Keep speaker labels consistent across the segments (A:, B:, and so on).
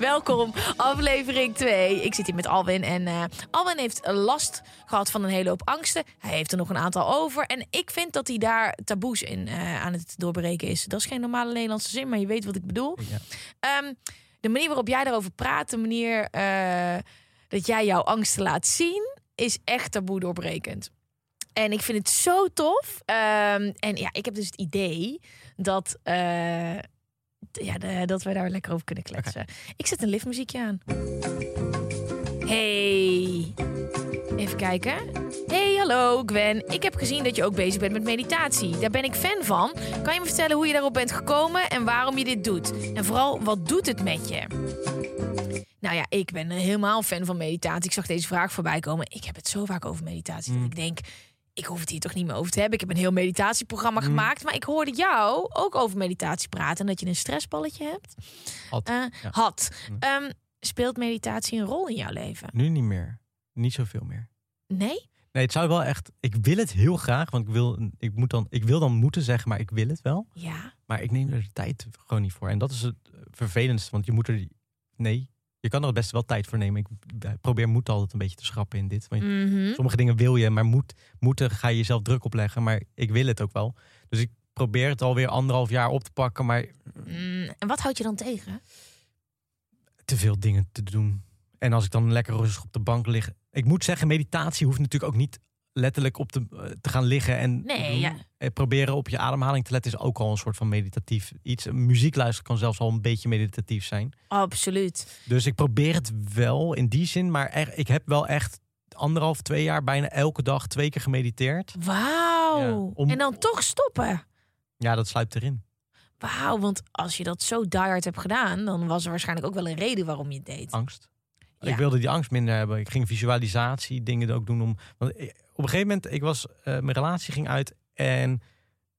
A: Welkom, aflevering 2. Ik zit hier met Alwin en eh, Alwin heeft last gehad van een hele hoop angsten. Hij heeft er nog een aantal over. En ik vind dat hij daar taboes in eh, aan het doorbreken is. Dat is geen normale Nederlandse zin, maar je weet wat ik bedoel. Ehm, de manier waarop jij daarover praat, de manier eh, dat jij jouw angsten laat zien, is echt taboe doorbrekend. En ik vind het zo tof. Ehm, en ja, ik heb dus het idee dat, ja, de- dat wij daar lekker over kunnen kletsen. Ik zet een liftmuziekje aan. Hey. Even kijken. Hey, hallo Gwen. Ik heb gezien dat je ook bezig bent met meditatie. Daar ben ik fan van. Kan je me vertellen hoe je daarop bent gekomen en waarom je dit doet? En vooral, wat doet het met je? Nou ja, ik ben helemaal fan van meditatie. Ik zag deze vraag voorbij komen. Ik heb het zo vaak over meditatie. Dat ik denk, ik hoef het hier toch niet meer over te hebben. Ik heb een heel meditatieprogramma gemaakt. Maar ik hoorde jou ook over meditatie praten. En dat je een stressballetje hebt.
B: Had.
A: Eh,
B: Ja.
A: Had. Ehm, speelt meditatie een rol in jouw leven?
B: Nu niet meer. Niet zoveel meer.
A: Nee?
B: Nee, het zou wel echt. Ik wil het heel graag, want ik wil, ik moet dan, ik wil dan moeten zeggen, maar ik wil het wel.
A: Ja.
B: Maar ik neem er de tijd gewoon niet voor. En dat is het vervelendste, want je moet er. Nee, je kan er best wel tijd voor nemen. Ik eh, probeer moed altijd een beetje te schrappen in dit. Want
A: Mhm.
B: sommige dingen wil je, maar moet, moeten ga je jezelf druk opleggen. Maar ik wil het ook wel. Dus ik probeer het alweer anderhalf jaar op te pakken, maar
A: Mm, en wat houd je dan tegen?
B: te veel dingen te doen. En als ik dan lekker rustig op de bank lig. Ik moet zeggen, meditatie hoeft natuurlijk ook niet letterlijk op te, eh, te gaan liggen. En
A: Nee, ja.
B: Eh, proberen op je ademhaling te letten is ook al een soort van meditatief iets. Muziek luisteren kan zelfs al een beetje meditatief zijn.
A: Absoluut.
B: Dus ik probeer het wel in die zin. Maar er- ik heb wel echt anderhalf, twee jaar bijna elke dag twee keer gemediteerd.
A: Wauw.
B: Ja,
A: En dan toch stoppen.
B: Ja, dat sluipt erin.
A: Wauw, want als je dat zo diehard hebt gedaan, dan was er waarschijnlijk ook wel een reden waarom je het deed.
B: Angst.
A: Ja.
B: Ik wilde die angst minder hebben. Ik ging visualisatie dingen ook doen om. Want op een gegeven moment, ik was, eh, mijn relatie ging uit en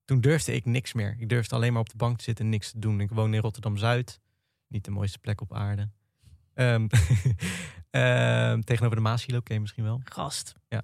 B: toen durfde ik niks meer. Ik durfde alleen maar op de bank te zitten en niks te doen. Ik woon in Rotterdam Zuid, niet de mooiste plek op aarde. Ehm, ehm, tegenover de Maasilo ken je misschien wel.
A: Gast.
B: Ja.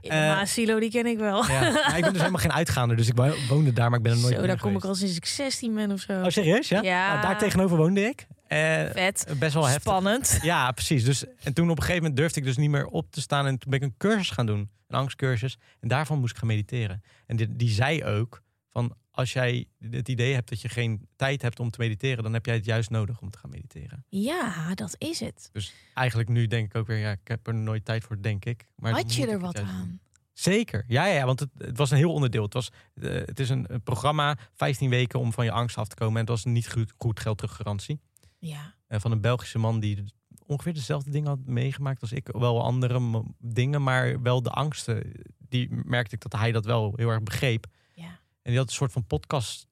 A: Ja,
B: Eh,
A: maar Silo, die ken ik wel.
B: Ja. Maar ik ben dus helemaal geen uitgaander, dus ik wo- woonde daar, maar ik ben er nooit
A: Zo,
B: meer
A: daar kom ik al sinds ik 16 ben of zo.
B: Oh, serieus? Ja?
A: Ja.
B: Nou, daar tegenover woonde ik. Eh,
A: Vet.
B: best wel heftig.
A: Spannend.
B: Ja, precies. Dus, en toen op een gegeven moment durfde ik dus niet meer op te staan. En toen ben ik een cursus gaan doen. Een angstcursus. En daarvan moest ik gaan mediteren. En die, die zei ook van als jij het idee hebt dat je geen tijd hebt om te mediteren, dan heb jij het juist nodig om te gaan mediteren.
A: Ja, dat is het.
B: Dus eigenlijk nu denk ik ook weer, ja, ik heb er nooit tijd voor, denk ik. Maar
A: Had je er wat
B: doen.
A: aan?
B: Zeker. Ja, ja, want het, het was een heel onderdeel. Het, was, eh, het is een, een programma, 15 weken om van je angst af te komen. En het was een niet goed, goed geld teruggarantie.
A: Ja.
B: Eh, van een Belgische man die ongeveer dezelfde dingen had meegemaakt als ik. Wel andere dingen, maar wel de angsten. Die merkte ik dat hij dat wel heel erg begreep.
A: Ja.
B: En die had een soort van podcast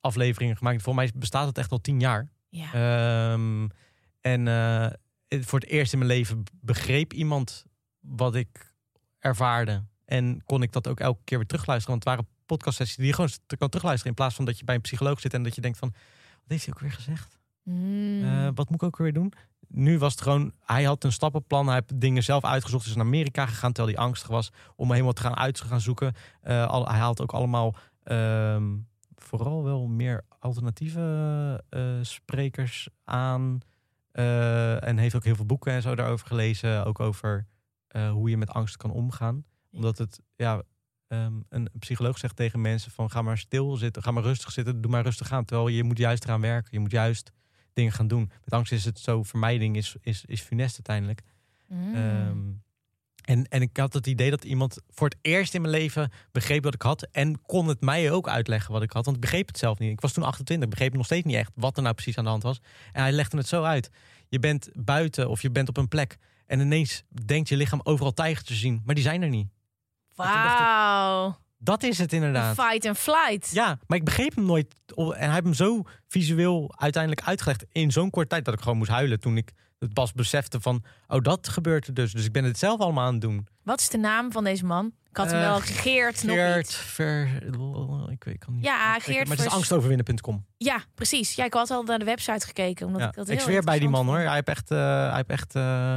B: afleveringen gemaakt. Voor mij bestaat het echt al tien jaar.
A: Ja.
B: Ehm, en eh, voor het eerst in mijn leven begreep iemand wat ik ervaarde. En kon ik dat ook elke keer weer terugluisteren. Want het waren podcastsessies die je gewoon kan terugluisteren. In plaats van dat je bij een psycholoog zit en dat je denkt van... Wat heeft hij ook weer gezegd?
A: Mm.
B: Eh, wat moet ik ook weer doen? Nu was het gewoon, hij had een stappenplan. Hij heeft dingen zelf uitgezocht. Is naar Amerika gegaan terwijl hij angstig was. Om helemaal te gaan uit te gaan zoeken. Eh, hij haalt ook allemaal ehm, vooral wel meer alternatieve eh, sprekers aan. Eh, en heeft ook heel veel boeken en zo daarover gelezen. Ook over hoe je met angst kan omgaan. Omdat het, ja, ehm, een psycholoog zegt tegen mensen van ga maar stil zitten, ga maar rustig zitten, doe maar rustig aan. Terwijl je moet juist eraan werken. Je moet juist dingen gaan doen. Met angst is het zo, vermijding is, is, is funest uiteindelijk.
A: Mm.
B: Ehm, en, en ik had het idee dat iemand voor het eerst in mijn leven begreep wat ik had. En kon het mij ook uitleggen wat ik had. Want ik begreep het zelf niet. Ik was toen 28, begreep nog steeds niet echt wat er nou precies aan de hand was. En hij legde het zo uit. Je bent buiten of je bent op een plek. En ineens denkt je lichaam overal tijgers te zien. Maar die zijn er niet.
A: Wauw.
B: Dat is het inderdaad.
A: Fight and flight.
B: Ja, maar ik begreep hem nooit. En hij heeft hem zo visueel uiteindelijk uitgelegd in zo'n korte tijd dat ik gewoon moest huilen toen ik het pas besefte van, oh dat gebeurt er dus. Dus ik ben het zelf allemaal aan het doen.
A: Wat is de naam van deze man? Ik had hem
B: Eh,
A: wel Geert, nog
B: Geert. Ver, ik weet ik kan niet.
A: Ja, Geert
B: Maar het is angstoverwinnen.com.
A: Ja, precies. Ja, ik had al naar de website gekeken. Omdat ik, dat
B: Ik zweer bij die man hoor. Hij heeft echt, eh, hij heeft echt uh,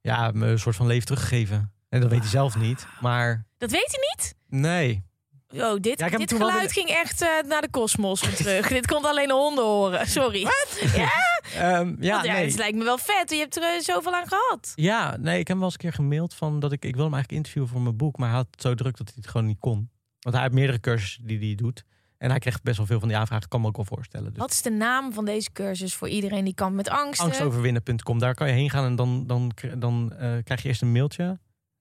B: ja, me een soort van leven teruggegeven. En dat weet hij zelf niet. Maar.
A: Dat weet hij niet?
B: Nee.
A: Oh, dit,
B: Ja,
A: dit geluid ging echt eh, naar de kosmos weer terug. dit kon alleen de honden horen. Sorry. Ja,
B: Ehm, ja,
A: want ja,
B: nee.
A: het lijkt me wel vet. Je hebt er eh, zoveel aan gehad.
B: Ja, nee, ik heb hem wel eens een keer gemaild van dat ik, ik wil hem eigenlijk interviewen voor mijn boek, maar hij had het zo druk dat hij het gewoon niet kon. Want hij heeft meerdere cursussen die hij doet. En hij kreeg best wel veel van die aanvragen, kan me ook wel voorstellen. Dus
A: Wat is de naam van deze cursus voor iedereen die kampt met angsten?
B: angstoverwinnen.com, daar kan je heen gaan en dan, dan, dan eh, krijg je eerst een mailtje.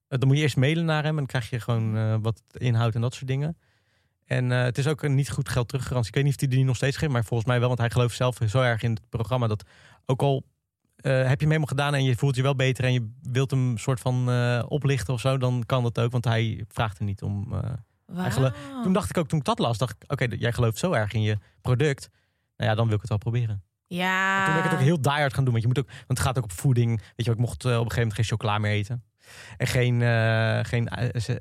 B: Eh, dan moet je eerst mailen naar hem en dan krijg je gewoon eh, wat inhoud en dat soort dingen. En eh, het is ook een niet goed geld teruggarantie. Ik weet niet of hij die nog steeds geeft, maar volgens mij wel. Want hij gelooft zelf zo erg in het programma dat ook al heb je hem helemaal gedaan en je voelt je wel beter en je wilt hem soort van oplichten of zo, dan kan dat ook. Want hij vraagt er niet om.
A: Wauw.
B: Toen dacht ik ook, toen ik dat las, dacht ik, oké, jij gelooft zo erg in je product. Nou ja, dan wil ik het wel proberen.
A: Ja.
B: Toen ben ik het ook heel diehard gaan doen. Want, je moet ook, want het gaat ook op voeding. Weet je ik mocht op een gegeven moment geen chocola meer eten. En geen, eh geen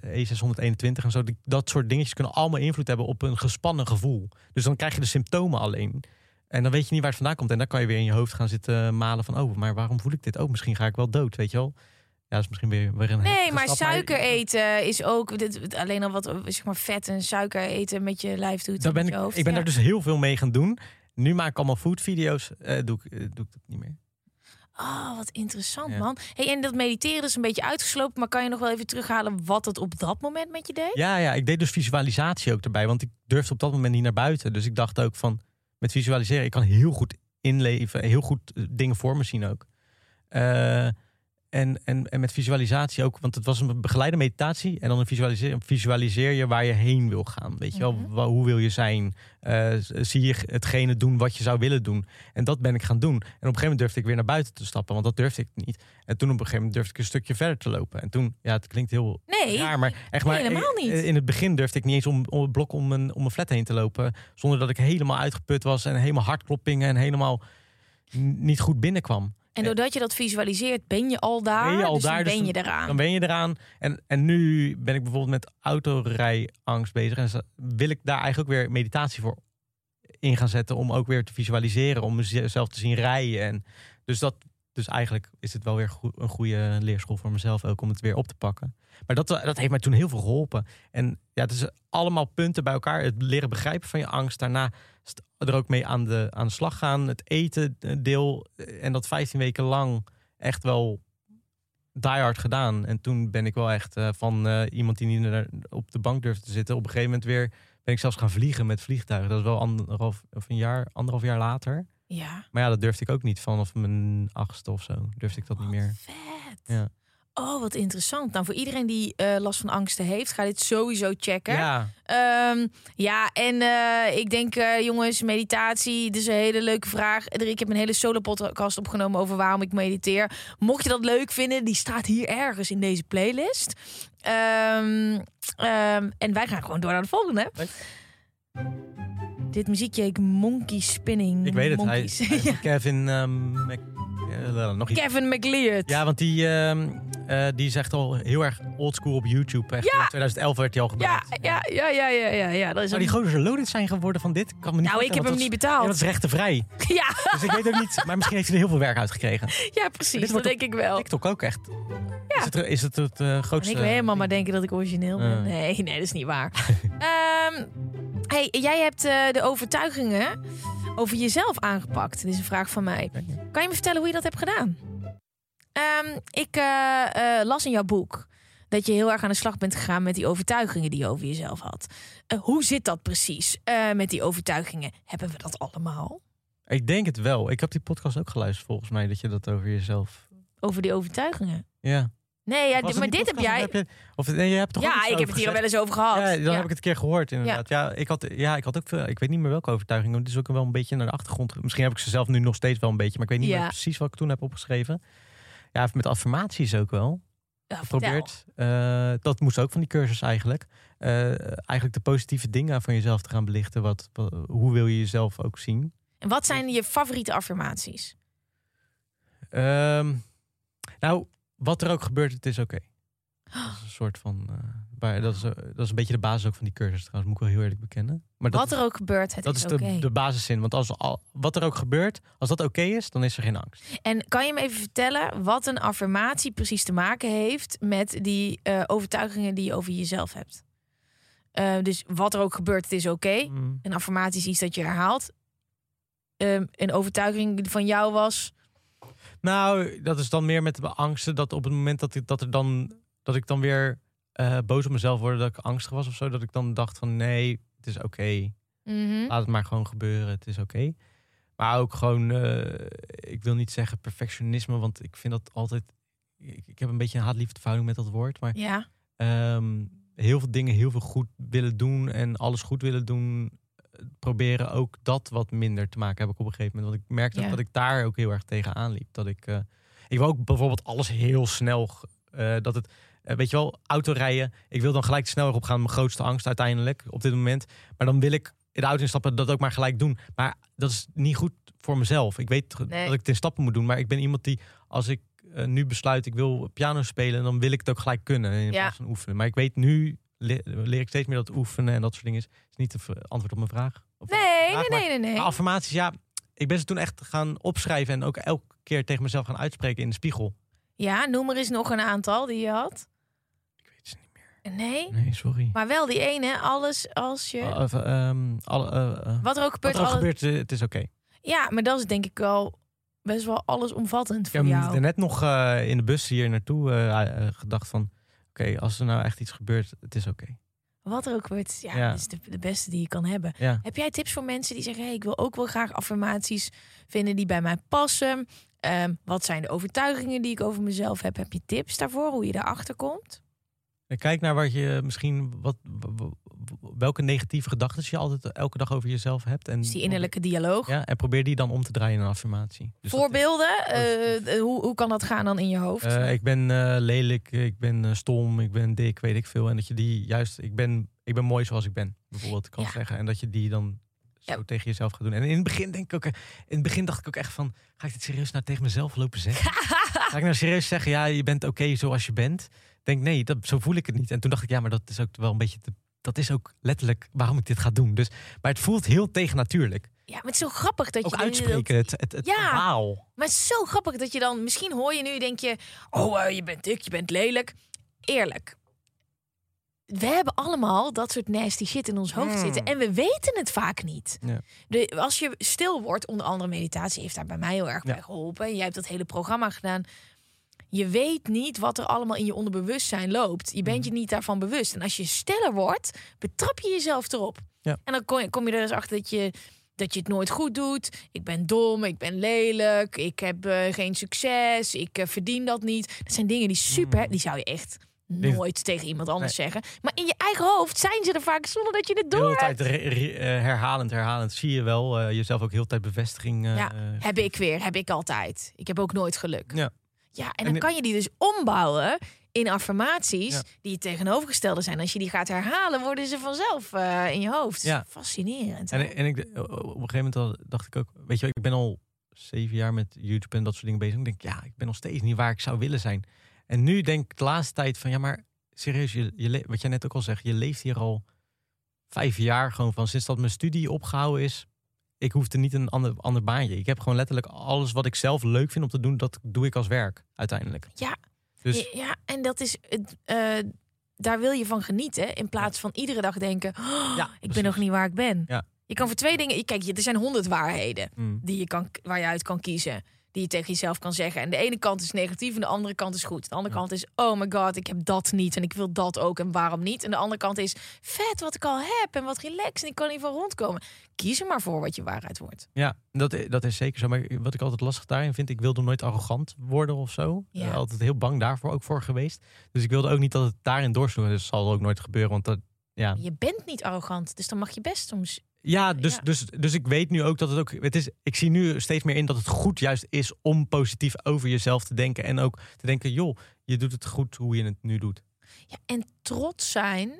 B: E621 en zo. Dat soort dingetjes kunnen allemaal invloed hebben op een gespannen gevoel. Dus dan krijg je de symptomen alleen. En dan weet je niet waar het vandaan komt. En dan kan je weer in je hoofd gaan zitten malen van... oh, maar waarom voel ik dit ook? Misschien ga ik wel dood, weet je wel? Ja, dat is misschien weer, weer een
A: Nee, maar suiker eten is ook dit, alleen al wat zeg maar vet en suiker eten met je lijf doet.
B: Daar ben
A: met
B: ik,
A: hoofd.
B: ik ben
A: Ja.
B: daar dus heel veel mee gaan doen. Nu maak ik allemaal foodvideo's. eh doe, ik, eh, doe ik dat niet meer.
A: Oh, wat interessant,
B: Ja.
A: man. Hey, en dat mediteren is een beetje uitgeslopen, maar kan je nog wel even terughalen wat het op dat moment met je deed?
B: Ja, ja, ik deed dus visualisatie ook erbij. Want ik durfde op dat moment niet naar buiten. Dus ik dacht ook van, met visualiseren, ik kan heel goed inleven. Heel goed eh, dingen voor me zien ook. Eh, en, en, en met visualisatie ook, want het was een begeleide meditatie. En dan visualiseer, visualiseer je waar je heen wil gaan. Weet je wel,
A: Mhm.
B: Hoe wil je zijn? Eh, zie je hetgene doen wat je zou willen doen? En dat ben ik gaan doen. En op een gegeven moment durfde ik weer naar buiten te stappen, want dat durfde ik niet. En toen op een gegeven moment durfde ik een stukje verder te lopen. En toen, ja, het klinkt heel
A: Nee,
B: raar, maar echt maar
A: helemaal niet.
B: In het begin durfde ik niet eens om, om het blok om een, om een flat heen te lopen, zonder dat ik helemaal uitgeput was en helemaal hartkloppingen en helemaal niet goed binnenkwam.
A: En doordat je dat visualiseert, ben je al daar.
B: Ben je al
A: dus dan
B: dus
A: ben je eraan.
B: Dan ben je eraan. En, en nu ben ik bijvoorbeeld met autorijangst bezig. En wil ik daar eigenlijk ook weer meditatie voor in gaan zetten. Om ook weer te visualiseren. Om mezelf te zien rijden. En dus, dat, dus eigenlijk is het wel weer een goede leerschool voor mezelf ook. Om het weer op te pakken. Maar dat, dat heeft mij toen heel veel geholpen. En ja, het is allemaal punten bij elkaar. Het leren begrijpen van je angst. Daarna er ook mee aan de, aan de slag gaan. Het eten eh, deel. eh, En dat 15 weken lang echt wel diehard gedaan. En toen ben ik wel echt eh, van eh, iemand die niet op de bank durfde te zitten. Op een gegeven moment weer ben ik zelfs gaan vliegen met vliegtuigen. Dat is wel anderhalf, of een jaar, anderhalf jaar later.
A: Ja.
B: Maar ja, dat durfde ik ook niet. Vanaf mijn achtste of zo durfde ik dat niet meer.
A: Vet.
B: Ja.
A: Oh, wat interessant. Nou, voor iedereen die eh, last van angsten heeft, ga dit sowieso checken.
B: Ja,
A: Ehm, ja, en eh, ik denk, eh, jongens, meditatie, dit is een hele leuke vraag. Ik heb een hele solo-podcast opgenomen over waarom ik mediteer. Mocht je dat leuk vinden, die staat hier ergens in deze playlist. Ehm, ehm, en wij gaan gewoon door naar de volgende.
B: Leuk.
A: Dit muziekje heet Monkey Spinning.
B: ik weet het. Hij,
A: Monkeys.
B: hij-
A: Ja,
B: Kevin... ehm, Mc- eh, nog iets.
A: Kevin McLeod.
B: Ja, want die, ehm, eh, die is echt al heel erg oldschool op YouTube. Echt,
A: Ja.
B: In 2011 werd hij al
A: ja,
B: gebruikt.
A: ja, ja, ja, ja, ja, ja. Dat is
B: Zou die
A: een-
B: gozer loaded zijn geworden van dit? Kan me niet
A: Nou, ik heb hem niet betaald.
B: Ja, dat is rechtenvrij.
A: Ja,
B: Dus ik weet ook niet. Maar misschien heeft hij er heel veel werk uit gekregen.
A: ja precies.
B: Dit
A: Dat denk ik wel.
B: TikTok ook echt. Is het, is het het eh, grootste...
A: ik wil helemaal maar denken dat ik origineel ben.
B: Ja.
A: Nee, nee, dat is niet waar. Ehm, hey, jij hebt eh, de overtuigingen over jezelf aangepakt. Dit is een vraag van mij. Kan je me vertellen hoe je dat hebt gedaan? Ehm, ik eh, eh, las in jouw boek dat je heel erg aan de slag bent gegaan met die overtuigingen die je over jezelf had. Eh, hoe zit dat precies met die overtuigingen? Hebben we dat allemaal?
B: Ik denk het wel. Ik heb die podcast ook geluisterd volgens mij, dat je dat over jezelf...
A: Over die overtuigingen.
B: Ja.
A: Nee, ja, maar dit heb jij...
B: of je, of nee, je hebt toch
A: Ja, ik heb het hier al wel eens over gehad.
B: Ja, dan
A: Ja.
B: heb ik het een keer gehoord inderdaad. Ja, ik, had, ja ik had ook veel, ik weet niet meer welke overtuigingen. Het is ook wel een beetje naar de achtergrond. Misschien heb ik ze zelf nu nog steeds wel een beetje, maar ik weet niet meer precies wat ik toen heb opgeschreven. Ja, met affirmaties ook wel.
A: Ja.
B: Geprobeerd. Eh, dat moest ook van die cursus eigenlijk. Eh, eigenlijk de positieve dingen van jezelf te gaan belichten. Wat, wat- hoe wil je jezelf ook zien?
A: En wat zijn je favoriete affirmaties?
B: Ehm, nou, wat er ook gebeurt, het is oké. Dat is een soort van. eh, waar, dat, is, eh, dat is een beetje de basis ook van die cursus trouwens, moet ik wel heel eerlijk bekennen. Maar dat,
A: Wat er ook gebeurt, het
B: dat
A: is
B: de, de basiszin. Want als al, wat er ook gebeurt, als dat oké is, dan is er geen angst.
A: En kan je me even vertellen wat een affirmatie precies te maken heeft met die eh, overtuigingen die je over jezelf hebt? Eh, dus wat er ook gebeurt, het is oké.
B: Mm.
A: Een affirmatie is iets dat je herhaalt. Ehm, een overtuiging van jou was.
B: Nou, dat is dan meer met de angsten dat op het moment dat ik, dat er dan, dat ik dan weer eh, boos op mezelf word, dat ik angstig was of zo, dat ik dan dacht van nee, het is oké.
A: mhm,
B: Laat het maar gewoon gebeuren, het is oké. Maar ook gewoon, eh, ik wil niet zeggen perfectionisme, want ik vind dat altijd. Ik, ik heb een beetje een haat-liefde verhouding met dat woord. Maar
A: Ja,
B: ehm, heel veel dingen heel veel goed willen doen en alles goed willen doen. eh, Proberen ook dat wat minder te maken heb ik op een gegeven moment. Want ik merkte dat ik daar ook heel erg tegenaan liep. Dat ik, ik wil ook bijvoorbeeld alles heel snel. dat het, eh, weet je wel, autorijden. Ik wil dan gelijk de snelweg opgaan. Mijn grootste angst uiteindelijk op dit moment. Maar dan wil ik in de auto instappen, dat ook maar gelijk doen. Maar dat is niet goed voor mezelf. Ik weet
A: Nee.
B: dat ik het in stappen moet doen. Maar ik ben iemand die, als ik eh, nu besluit, ik wil piano spelen, dan wil ik het ook gelijk kunnen in
A: Ja.
B: plaats van oefenen. Maar ik weet nu, le- leer ik steeds meer dat oefenen en dat soort dingen is, is niet het antwoord op mijn vraag.
A: Nee,
B: vraag,
A: nee, nee, nee, nee.
B: maar affirmaties, ja, ik ben ze toen echt gaan opschrijven en ook elke keer tegen mezelf gaan uitspreken in de spiegel.
A: Ja, noem er eens nog een aantal die je had.
B: Ik weet ze niet meer.
A: Nee,
B: Nee, sorry.
A: maar wel die ene. Alles als je.
B: Uh, of, ehm, alle, eh, eh,
A: wat er ook
B: wat
A: gebeurt.
B: er ook
A: alles-
B: gebeurt, eh, het is oké.
A: Ja, maar dat is denk ik wel best wel allesomvattend
B: Ik
A: voor
B: heb
A: jou.
B: net nog eh, in de bus hier naartoe gedacht van... Oké, als er nou echt iets gebeurt, het is oké.
A: Wat er ook gebeurt, ja,
B: Ja.
A: dat is de, de beste die je kan hebben.
B: Ja.
A: Heb jij tips voor mensen die zeggen: hey, ik wil ook wel graag affirmaties vinden die bij mij passen? Ehm, wat zijn de overtuigingen die ik over mezelf heb? Heb je tips daarvoor, hoe je daarachter komt?
B: Kijk naar wat je misschien... Wat, welke negatieve gedachten je altijd elke dag over jezelf hebt. En
A: Dus die innerlijke dialoog.
B: Ja, en probeer die dan om te draaien in een affirmatie. Dus
A: Voorbeelden,
B: positief.
A: eh, hoe, hoe kan dat gaan dan in je hoofd?
B: Eh, ik ben eh, lelijk, ik ben eh, stom, ik ben dik, weet ik veel. En dat je die juist, ik ben, ik ben mooi zoals ik ben, bijvoorbeeld, kan
A: Ja.
B: zeggen. En dat je die dan zo
A: Ja.
B: tegen jezelf gaat doen. En in het begin denk ik ook, eh, in het begin dacht ik ook echt van, ga ik dit serieus nou tegen mezelf lopen zeggen? ga ik nou serieus zeggen, ja, je bent oké zoals je bent? Denk, nee, dat, zo voel ik het niet. En toen dacht ik, ja, maar dat is ook wel een beetje, te, dat is ook letterlijk waarom ik dit ga doen. Dus, maar het voelt heel tegennatuurlijk.
A: ja, maar het is zo grappig dat
B: Ook
A: je
B: uitspreken, het, het, het
A: Ja.
B: verhaal.
A: Maar het is zo grappig dat je dan, misschien hoor je nu, denk je, oh, eh, je bent dik, je bent lelijk. Eerlijk. We hebben allemaal dat soort nasty shit in ons hoofd
B: Mm.
A: zitten. En we weten het vaak niet.
B: Ja.
A: De, als je stil wordt, onder andere meditatie heeft daar bij mij heel erg
B: Ja.
A: bij geholpen. En jij hebt dat hele programma gedaan. Je weet niet wat er allemaal in je onderbewustzijn loopt. Je
B: Mm.
A: bent je niet daarvan bewust. En als je stiller wordt, betrap je jezelf erop.
B: Ja.
A: En dan kom je, kom je er eens achter dat je, dat je het nooit goed doet. Ik ben dom, ik ben lelijk, ik heb eh, geen succes, ik eh, verdien dat niet. Dat zijn dingen die super,
B: Mm.
A: die zou je echt nooit tegen iemand anders zeggen. Maar in je eigen hoofd zijn ze er vaak zonder dat je het door
B: hele
A: hebt.
B: tijd eh, herhalend, herhalend. Zie je wel eh, jezelf ook heel tijd bevestiging. eh,
A: Ja, Heb ik weer, heb ik altijd. Ik heb ook nooit geluk.
B: Ja.
A: Ja, en
B: En-
A: dan kan je die dus ombouwen in affirmaties
B: Ja.
A: die het tegenovergestelde zijn. Als je die gaat herhalen, worden ze vanzelf in je hoofd.
B: Ja.
A: Fascinerend.
B: En, en ik, op een gegeven moment dacht ik ook, weet je, wel, ik ben al zeven jaar met YouTube en dat soort dingen bezig. Ik denk, ja, ik ben nog steeds niet waar ik zou willen zijn. En nu denk ik de laatste tijd van, ja, maar serieus, je, je, wat jij net ook al zegt, je leeft hier al vijf jaar gewoon van sinds dat mijn studie opgehouden is. Ik hoefde niet een ander, ander baantje. Ik heb gewoon letterlijk alles wat ik zelf leuk vind om te doen, dat doe ik als werk uiteindelijk.
A: Ja.
B: Dus
A: Ja, en dat is het. eh, daar wil je van genieten. In plaats van iedere dag denken: "Oh,
B: Ja,
A: ik ben nog niet waar ik ben.
B: Ja.
A: Je kan voor twee dingen. Kijk, er zijn honderd waarheden
B: mm,
A: die je kan, waar je uit kan kiezen. Die je tegen jezelf kan zeggen. En de ene kant is negatief en de andere kant is goed. De andere kant is, oh my god, ik heb dat niet en ik wil dat ook en waarom niet? En de andere kant is, vet wat ik al heb en wat relaxed en ik kan hiervan rondkomen. Kies er maar voor wat je waarheid wordt.
B: Ja, dat, dat is zeker zo. Maar wat ik altijd lastig daarin vind, ik wilde nooit arrogant worden of zo.
A: Ja.
B: Uh, altijd heel bang daarvoor ook voor geweest. Dus ik wilde ook niet dat het daarin doorsloeg. Dus dat zal ook nooit gebeuren, want dat, ja.
A: Je bent niet arrogant, dus dan mag je best soms
B: Ja, dus,
A: Ja.
B: Dus, dus ik weet nu ook dat het ook. Het is, ik zie nu steeds meer in dat het goed juist is om positief over jezelf te denken. En ook te denken, joh, je doet het goed hoe je het nu doet.
A: Ja, en trots zijn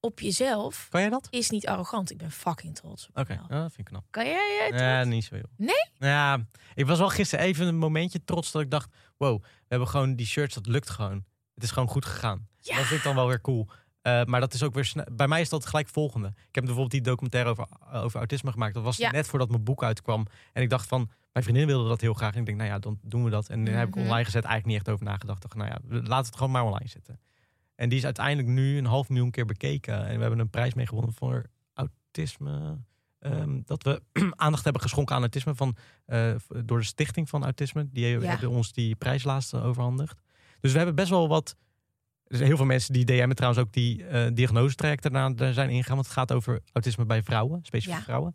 A: op jezelf
B: Kan jij dat?
A: is niet arrogant. Ik ben fucking trots
B: Oké, ja, dat vind ik knap.
A: Kan jij jij
B: Ja,
A: trots?
B: niet zo heel.
A: Nee?
B: Ja, ik was wel gisteren even een momentje trots dat ik dacht, wow, we hebben gewoon die shirts, dat lukt gewoon. Het is gewoon goed gegaan.
A: Ja.
B: Dat vind ik dan wel weer cool. Eh, maar dat is ook weer. Bij mij is dat gelijk volgende. Ik heb bijvoorbeeld die documentaire over, over autisme gemaakt. Dat was
A: Ja.
B: net voordat mijn boek uitkwam. En ik dacht van, mijn vriendin wilde dat heel graag. En ik denk, nou ja, dan doen we dat. En daar heb ik
A: Mhm.
B: online gezet, eigenlijk niet echt over nagedacht. Dacht, nou ja, laten het gewoon maar online zetten. En die is uiteindelijk nu een half miljoen keer bekeken. En we hebben een prijs mee gewonnen voor autisme. Ehm, dat we aandacht hebben geschonken aan autisme van, eh, door de Stichting van Autisme. Die
A: Ja.
B: hebben ons die prijs laatst eh, overhandigd. Dus we hebben best wel wat. Er zijn heel veel mensen die DM'en trouwens ook die eh diagnosetrajecten daarna zijn ingegaan. Want het gaat over autisme bij vrouwen, specifiek
A: Ja.
B: vrouwen.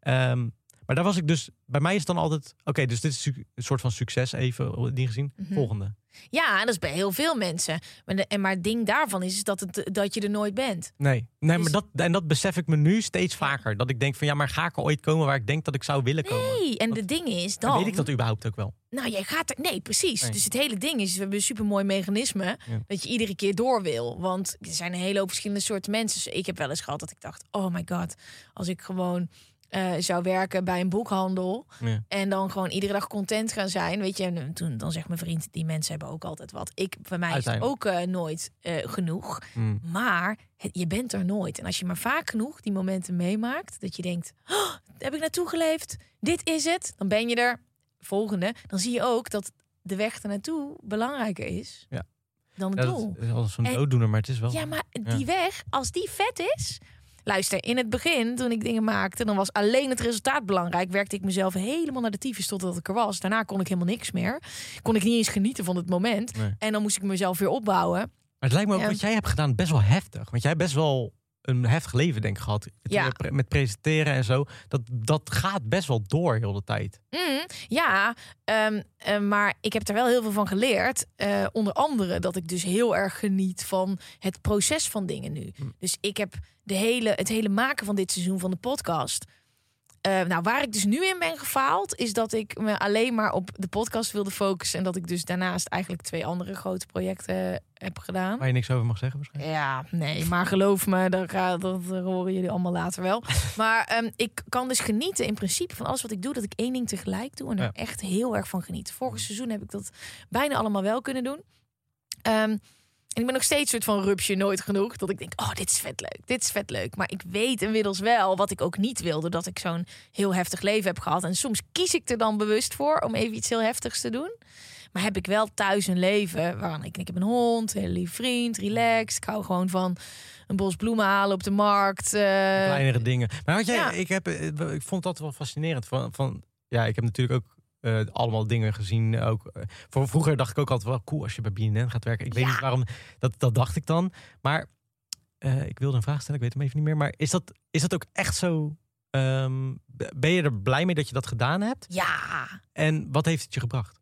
B: Ehm, maar daar was ik dus. Bij mij is het dan altijd. Oké, dus dit is een soort van succes even die gezien.
A: Mhm.
B: Volgende.
A: Ja, en dat is bij heel veel mensen. Maar, de, en maar het ding daarvan is, is dat, het, dat je er nooit bent.
B: Nee, nee
A: Dus-
B: maar dat, en dat besef ik me nu steeds vaker. Dat ik denk van ja, maar ga ik er ooit komen waar ik denk dat ik zou willen komen?
A: Nee, en de ding is dan...
B: weet ik dat überhaupt ook wel?
A: Nou, jij gaat er... Nee, precies.
B: Nee.
A: Dus het hele ding is, we hebben een supermooi mechanisme...
B: Ja.
A: dat je iedere keer door wil. Want er zijn een hele hoop verschillende soorten mensen. Dus ik heb wel eens gehad dat ik dacht... oh my god, als ik gewoon eh, zou werken bij een boekhandel...
B: Ja.
A: en dan gewoon iedere dag content gaan zijn... weet je, en toen dan zegt mijn vriend... die mensen hebben ook altijd wat. Ik, bij mij is het ook eh, nooit eh, genoeg.
B: Mm.
A: Maar het- je bent er nooit. En als je maar vaak genoeg die momenten meemaakt, dat je denkt: oh, heb ik naartoe geleefd, dit is het, dan ben je er. Volgende, dan zie je ook dat de weg ernaartoe belangrijker is
B: Ja.
A: dan het
B: Ja,
A: doel.
B: dat is zo'n dooddoener, maar het is wel.
A: Ja, maar
B: Ja.
A: die weg, als die vet is. Luister, in het begin, toen ik dingen maakte, dan was alleen het resultaat belangrijk. Werkte ik mezelf helemaal naar de tyfus totdat ik er was. Daarna kon ik helemaal niks meer. Kon ik niet eens genieten van het moment.
B: Nee.
A: En dan moest ik mezelf weer opbouwen.
B: Maar het lijkt me ook
A: Ja.
B: wat jij hebt gedaan best wel heftig. Want jij hebt best wel een heftig leven, denk ik, gehad. Met,
A: Ja.
B: met presenteren en zo. Dat, dat gaat best wel door heel de tijd.
A: Mm, ja, ehm, eh, maar ik heb er wel heel veel van geleerd. Eh, onder andere dat ik dus heel erg geniet van het proces van dingen nu.
B: Mm.
A: Dus ik heb de hele, het hele maken van dit seizoen van de podcast. Eh, nou, waar ik dus nu in ben gefaald, is dat ik me alleen maar op de podcast wilde focussen. En dat ik dus daarnaast eigenlijk twee andere grote projecten heb gedaan.
B: Waar je niks over mag zeggen waarschijnlijk.
A: Ja, nee, maar geloof me, dat, dat horen jullie allemaal later wel. Maar ehm, ik kan dus genieten in principe van alles wat ik doe, dat ik één ding tegelijk doe en er
B: Ja.
A: echt heel erg van geniet. Vorig seizoen heb ik dat bijna allemaal wel kunnen doen. Ehm, en ik ben nog steeds soort van rupsje nooit genoeg. Dat ik denk, oh, dit is vet leuk, dit is vet leuk. Maar ik weet inmiddels wel wat ik ook niet wilde. Dat ik zo'n heel heftig leven heb gehad. En soms kies ik er dan bewust voor om even iets heel heftigs te doen. Maar heb ik wel thuis een leven waarvan ik, ik heb een hond, een hele lieve vriend, relaxed. Ik hou gewoon van een bos bloemen halen op de markt. eh,
B: Kleinere dingen. Maar wat jij,
A: ja.
B: ik, heb, eh, ik vond dat wel fascinerend. Van, van, ja, ik heb natuurlijk ook eh, allemaal dingen gezien. Ook, eh, voor, vroeger dacht ik ook altijd wel cool als je bij BNN gaat werken. Ik weet niet waarom, dat, dat dacht ik dan. Maar eh, ik wilde een vraag stellen, ik weet hem even niet meer. Maar is dat, is dat ook echt zo... ehm, ben je er blij mee dat je dat gedaan hebt?
A: ja,
B: En wat heeft het je gebracht?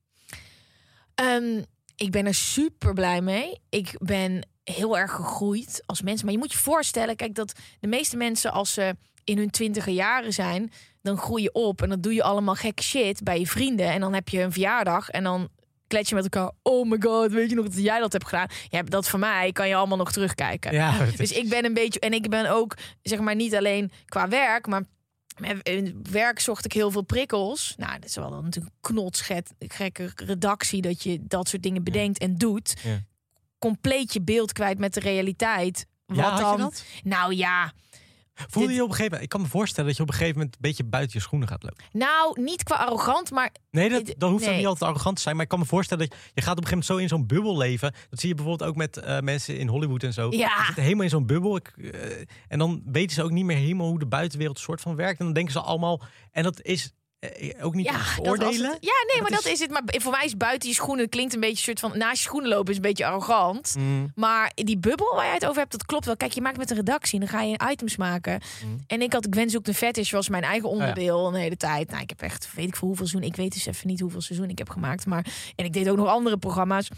A: Ehm, ik ben er super blij mee. Ik ben heel erg gegroeid als mens. Maar je moet je voorstellen, kijk, dat de meeste mensen als ze in hun twintiger jaren zijn, dan groei je op en dan doe je allemaal gekke shit bij je vrienden. En dan heb je een verjaardag en dan klets je met elkaar. Oh my god, weet je nog dat jij dat hebt gedaan? Ja, dat voor mij kan je allemaal nog terugkijken.
B: Ja,
A: Dus ik ben een beetje, en ik ben ook, zeg maar, niet alleen qua werk, maar in werk zocht ik heel veel prikkels. Nou, dat is wel dan natuurlijk een knotsget, gekke redactie dat je dat soort dingen bedenkt en doet.
B: Ja.
A: Compleet je beeld kwijt met de realiteit. Wat
B: Ja,
A: dan? Nou ja,
B: Voelde
A: dit-
B: je op een gegeven moment... Ik kan me voorstellen dat je op een gegeven moment... een beetje buiten je schoenen gaat lopen.
A: nou niet qua arrogant, maar
B: Nee, dat, hoeft
A: nee.
B: niet altijd arrogant te zijn. Maar ik kan me voorstellen dat je gaat op een gegeven moment zo in zo'n bubbel leven. Dat zie je bijvoorbeeld ook met eh, mensen in Hollywood en zo.
A: Ja.
B: Die zitten helemaal in zo'n bubbel. Ik, eh, en dan weten ze ook niet meer helemaal hoe de buitenwereld soort van werkt. En dan denken ze allemaal... En dat is... eh, ook niet
A: Ja,
B: veroordelen.
A: het- ja, nee, maar dat
B: is-
A: is het. Maar voor mij is buiten je schoenen klinkt een beetje soort van naast je schoenen lopen is een beetje arrogant.
B: Mm,
A: Maar die bubbel waar je het over hebt, dat klopt wel. Kijk, je maakt met een redactie en dan ga je items maken.
B: Mm.
A: En ik had Gwen zoekt een fetish, was mijn eigen
B: Oh ja.
A: onderdeel een hele tijd. Nou, ik heb echt, weet ik voor hoeveel seizoen. Ik weet dus even niet hoeveel seizoen ik heb gemaakt. Maar, en ik deed ook nog andere programma's.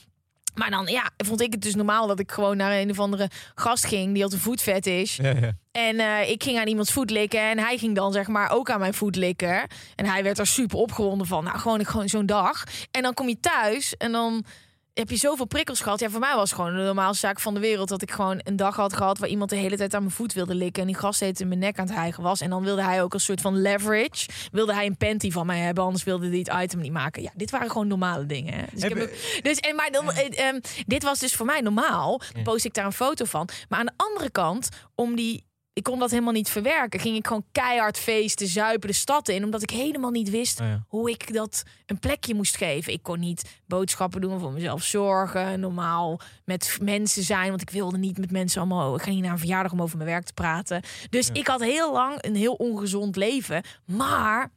A: Maar dan, ja, vond ik het dus normaal dat ik gewoon naar een of andere gast ging. Die had een voetfetish.
B: ja, ja.
A: En eh, ik ging aan iemands voet likken. En hij ging dan zeg maar ook aan mijn voet likken. En hij werd er super opgewonden van. Nou, gewoon, gewoon zo'n dag. En dan kom je thuis en dan heb je zoveel prikkels gehad. Ja, voor mij was het gewoon de normaalste zaak van de wereld. Dat ik gewoon een dag had gehad waar iemand de hele tijd aan mijn voet wilde likken. En die gast heet in mijn nek aan het hijgen was. En dan wilde hij ook een soort van leverage. Wilde hij een panty van mij hebben. Anders wilde hij het item niet maken. Ja, dit waren gewoon normale dingen. Hè. Dus, ik heb ook- dus en maar dan, eh, ehm, dit was dus voor mij normaal. Dan post ik daar een foto van. Maar aan de andere kant, om die ik kon dat helemaal niet verwerken. Ging ik gewoon keihard feesten, zuipen de stad in. Omdat ik helemaal niet wist
B: Oh ja.
A: hoe ik dat een plekje moest geven. Ik kon niet boodschappen doen, voor mezelf zorgen. Normaal met mensen zijn. Want ik wilde niet met mensen allemaal... Ik ga niet naar een verjaardag om over mijn werk te praten. Dus ik had heel lang een heel ongezond leven. Maar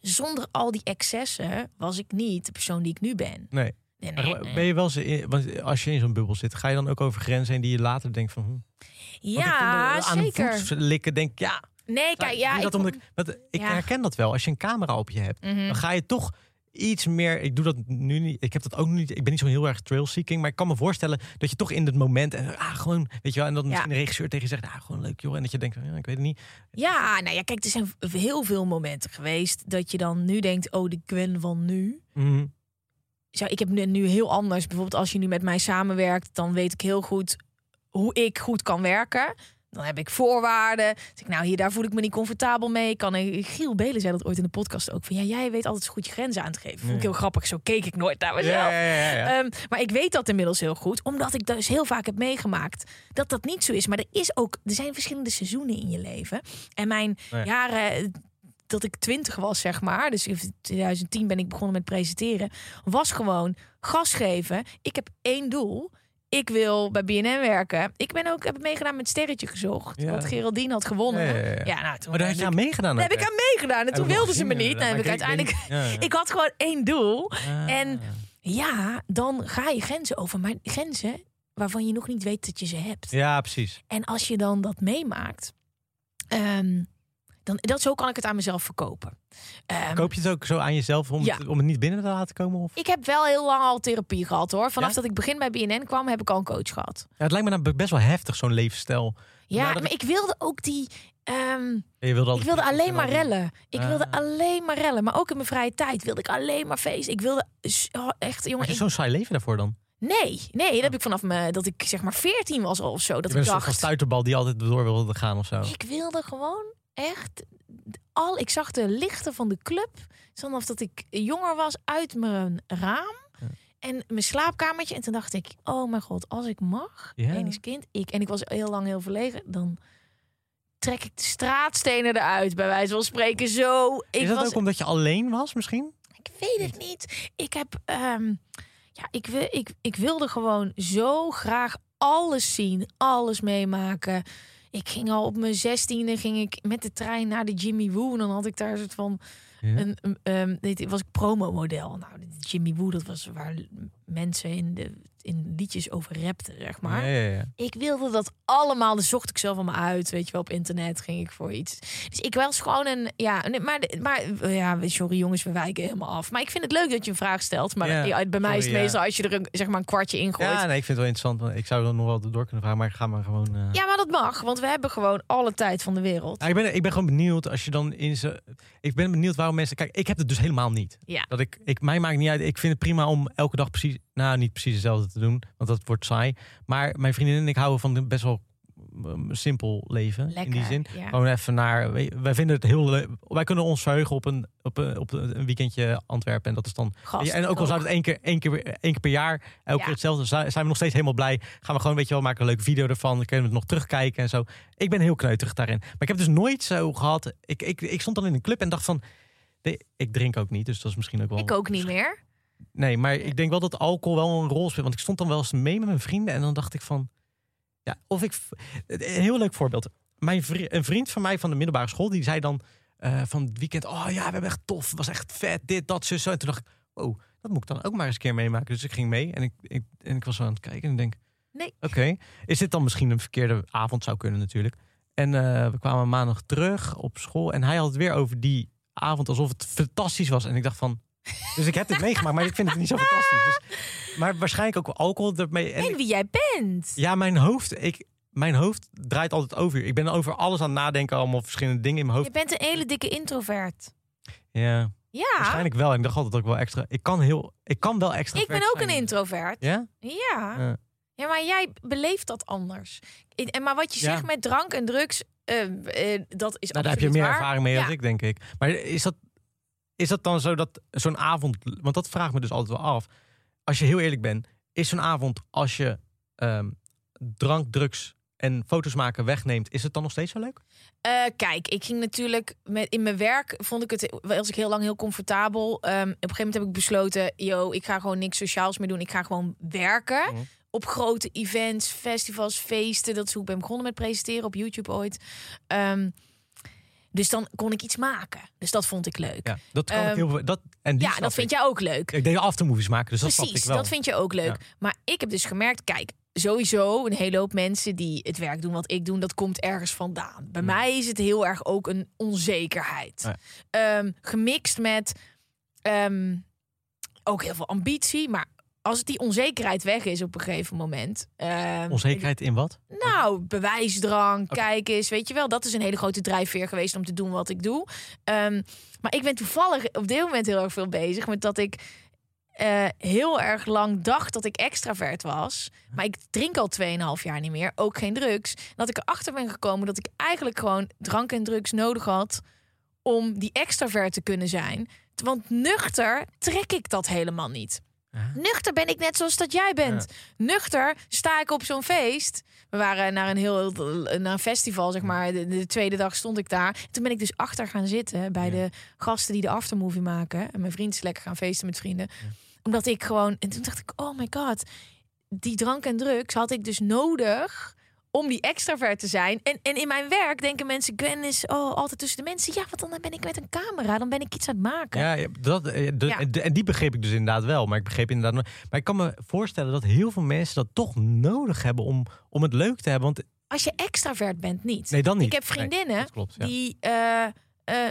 A: zonder al die excessen was ik niet de persoon die ik nu ben.
B: Nee.
A: Nee,
B: Maar
A: nee, nee.
B: Ben je wel in- want als je in zo'n bubbel zit, ga je dan ook over grenzen heen die je later denkt van... Hm. Ik
A: Ja,
B: aan
A: zeker.
B: likken denk ik, ja,
A: Nee, kijk, ja,
B: Doe dat
A: ik,
B: omdat ik, ik
A: Ja.
B: herken dat wel. Als je een camera op je hebt,
A: Mhm.
B: dan ga je toch iets meer. Ik doe dat nu niet. Ik heb dat ook niet. Ik ben niet zo heel erg trail seeking, maar ik kan me voorstellen dat je toch in het moment en ah, gewoon, weet je wel, en dan misschien de regisseur tegen je zegt, ah, gewoon leuk joh, en dat je denkt, ja, ik weet het niet.
A: Ja, nou ja, kijk, er zijn heel veel momenten geweest dat je dan nu denkt, oh, de Gwen van nu.
B: Mhm.
A: Zo, ik heb nu, nu heel anders. Bijvoorbeeld als je nu met mij samenwerkt, dan weet ik heel goed hoe ik goed kan werken. Dan heb ik voorwaarden. Dus ik, nou, hier, daar voel ik me niet comfortabel mee. Kan ik, Giel Belen zei dat ooit in de podcast ook. Van ja, jij weet altijd zo goed je grenzen aan te geven. Vond ik heel grappig. Zo keek ik nooit naar mezelf.
B: Ja, ja, ja, ja.
A: Ehm, maar ik weet dat inmiddels heel goed, omdat ik dus heel vaak heb meegemaakt dat dat niet zo is. Maar er is ook, er zijn verschillende seizoenen in je leven. En mijn jaren eh, dat ik twintig was, zeg maar, dus in 2010 ben ik begonnen met presenteren, was gewoon gas geven. Ik heb één doel. Ik wil bij BNN werken. Ik ben ook heb meegedaan met Sterretje gezocht.
B: Ja.
A: wat Geraldine had gewonnen.
B: Ja,
A: Ja,
B: ja, ja.
A: nou, toen
B: maar daar had je aan meegedaan.
A: daar heb ik aan meegedaan. En toen
B: Heb
A: wilden ze me niet. Nou, heb ik uiteindelijk. Ik had gewoon één doel.
B: Ah.
A: en- Ja, dan ga je grenzen over. Maar grenzen waarvan je nog niet weet dat je ze hebt.
B: Ja, precies.
A: En als je dan dat meemaakt, ehm, dan dat zo kan ik het aan mezelf verkopen. Ehm,
B: Koop je het ook zo aan jezelf om,
A: Ja.
B: het, om het niet binnen te laten komen? Of?
A: ik heb wel heel lang al therapie gehad hoor. Vanaf
B: Ja?
A: dat ik begin bij BNN kwam, heb ik al een coach gehad.
B: Ja, het lijkt me nou best wel heftig, zo'n levensstijl.
A: Ja, maar ik wilde ook die.
B: Je wilde
A: ik wilde alleen maar rellen. Ik
B: Ah.
A: wilde alleen maar rellen. Maar ook in mijn vrije tijd wilde ik alleen maar feest. Ik wilde oh, echt, jongen. Ik-
B: zo'n saai leven daarvoor dan?
A: nee, nee, dat heb ik vanaf me, dat ik zeg maar 14 was of zo. Dat
B: je
A: ik
B: bent een
A: dacht.
B: stuiterbal die altijd door wilde gaan of zo.
A: Ik wilde gewoon echt al. Ik zag de lichten van de club vanaf dat ik jonger was uit mijn raam en mijn slaapkamertje. En toen dacht ik, oh mijn god, als ik mag,
B: Ja.
A: enig kind, ik en ik was heel lang heel verlegen, dan trek ik de straatstenen eruit, bij wijze van spreken. Zo, ik
B: Is dat
A: was,
B: ook omdat je alleen was misschien?
A: ik weet het niet. Ik heb, ehm, ja, ik, wil, ik, ik wilde gewoon zo graag alles zien, alles meemaken. Ik ging al op mijn zestiende ging ik met de trein naar de Jimmy Woo. En dan had ik daar een soort van
B: Ja.
A: een, ehm, dit was ik promo-model. Nou, de Jimmy Woo, dat was waar mensen in, de, in liedjes over rapten, zeg maar.
B: Ja, ja, ja.
A: Ik wilde dat allemaal. Dus zocht ik zelf allemaal uit. Weet je wel, op internet ging ik voor iets. Dus ik was gewoon een. Ja, maar, maar ja, sorry jongens, we wijken helemaal af. Maar ik vind het leuk dat je een vraag stelt. Maar bij mij is het meestal als je er een, zeg maar een kwartje in gooit.
B: Ja, nee, ik vind het wel interessant. want Ik zou er nog wel door kunnen vragen, maar ik ga maar gewoon. eh,
A: Ja, maar dat mag, want we hebben gewoon alle tijd van de wereld.
B: Ja, ik, ben, ik ben gewoon benieuwd als je dan in ze. Ik ben benieuwd waarom mensen. Kijk, ik heb het dus helemaal niet.
A: Ja.
B: Dat ik, ik, mij maakt niet uit. Ik vind het prima om elke dag precies. Nou, niet precies hetzelfde te doen, want dat wordt saai. Maar mijn vriendin en ik houden van een best wel um, simpel leven.
A: Lekker.
B: In die zin.
A: Ja.
B: Gewoon even naar. Wij vinden het heel leuk. Wij kunnen ons verheugen op een, op een, op een weekendje Antwerpen. En dat is dan.
A: Gast,
B: en ook al zou het één keer, één, keer, één keer per jaar, elke
A: Ja.
B: keer hetzelfde, zijn zijn we nog steeds helemaal blij. Gaan we gewoon, weet je wel, maken een leuke video ervan. Dan kunnen we het nog terugkijken en zo. Ik ben heel kneuterig daarin. Maar ik heb dus nooit zo gehad. Ik, ik, ik stond dan in een club en dacht van. nee, ik drink ook niet, dus dat is misschien ook wel.
A: Ik ook niet meer.
B: Nee, maar ik denk wel dat alcohol wel een rol speelt. Want ik stond dan wel eens mee met mijn vrienden en dan dacht ik van. Ja, of ik. Een heel leuk voorbeeld. Mijn vri- een vriend van mij van de middelbare school, die zei dan. eh, van het weekend. Oh ja, we hebben echt tof. was echt vet. Dit, dat, zo, zo. En toen dacht ik, oh, dat moet ik dan ook maar eens een keer meemaken. Dus ik ging mee en ik, ik, en ik was aan het kijken en ik denk,
A: Nee.
B: oké. Is dit dan misschien een verkeerde avond? Zou kunnen natuurlijk. En eh, we kwamen maandag terug op school en hij had het weer over die avond alsof het fantastisch was. En ik dacht van, dus ik heb dit meegemaakt, maar ik vind het niet zo fantastisch. Dus, maar waarschijnlijk ook alcohol ermee. En
A: En wie jij bent.
B: ja, mijn hoofd, ik, mijn hoofd draait altijd over. Ik ben over alles aan het nadenken, allemaal verschillende dingen in mijn
A: Je
B: hoofd.
A: bent een hele dikke introvert.
B: Ja,
A: Ja,
B: waarschijnlijk wel. En ik dacht altijd ook wel extra. Ik kan heel, ik kan wel extra.
A: ik ben ook een introvert.
B: Ja?
A: Ja.
B: Ja.
A: Ja, maar jij beleeft dat anders. En maar wat je
B: Ja.
A: zegt met drank en drugs, eh, eh, dat is
B: Nou, daar heb je meer
A: waar.
B: ervaring mee
A: Ja.
B: dan ik, denk ik. Maar is dat, is dat dan zo dat zo'n avond... Want dat vraagt me dus altijd wel af. Als je heel eerlijk bent, is zo'n avond als je ehm, drank, drugs en foto's maken wegneemt... is het dan nog steeds zo leuk?
A: Eh, kijk, ik ging natuurlijk met in mijn werk vond ik het was ik heel lang heel comfortabel. Ehm, op een gegeven moment heb ik besloten, yo, ik ga gewoon niks sociaals meer doen. Ik ga gewoon werken
B: Mhm.
A: op grote events, festivals, feesten. Dat is hoe ik ben begonnen met presenteren op YouTube ooit. Ehm, dus dan kon ik iets maken. Dus dat vond ik leuk.
B: Ja, dat kan ik
A: Ehm,
B: heel veel... Dat, en die
A: Ja, dat vind
B: ik.
A: jij ook leuk.
B: Ik deed aftermovies maken, dus dat snap
A: Precies,
B: ik wel.
A: dat vind je ook leuk.
B: Ja.
A: Maar ik heb dus gemerkt, kijk, sowieso een hele hoop mensen die het werk doen wat ik doe, dat komt ergens vandaan. Bij
B: Hmm.
A: mij is het heel erg ook een onzekerheid.
B: Ja.
A: Ehm, gemixt met ehm, ook heel veel ambitie, maar als die onzekerheid weg is op een gegeven moment. ehm,
B: Onzekerheid in wat?
A: nou, bewijsdrang,
B: Oké.
A: kijk eens, weet je wel. Dat is een hele grote drijfveer geweest om te doen wat ik doe. Ehm, maar ik ben toevallig op dit moment heel erg veel bezig met dat ik eh, heel erg lang dacht dat ik extravert was. Maar ik drink al 2,5 jaar niet meer, ook geen drugs. Dat ik erachter ben gekomen dat ik eigenlijk gewoon drank en drugs nodig had om die extravert te kunnen zijn. Want nuchter trek ik dat helemaal niet. Nuchter ben ik net zoals dat jij bent. Nuchter sta ik op zo'n feest. We waren naar een heel naar een festival, zeg maar. De, de tweede dag stond ik daar. Toen ben ik dus achter gaan zitten bij de gasten die de aftermovie maken. En mijn vriend is lekker gaan feesten met vrienden. Omdat ik gewoon. En toen dacht ik, oh my god, die drank en drugs had ik dus nodig om die extravert te zijn. En, en in mijn werk denken mensen, Gwen is oh, altijd tussen de mensen. Ja, want dan ben ik met een camera, dan ben ik iets aan het maken.
B: Ja, dat, eh, de-
A: Ja.
B: de- en die begreep ik dus inderdaad wel. Maar ik begreep inderdaad. Maar ik kan me voorstellen dat heel veel mensen dat toch nodig hebben om, om het leuk te hebben. Want
A: Als je extravert bent, niet.
B: nee, dan niet.
A: Ik heb vriendinnen
B: klopt. Ja.
A: die eh, eh,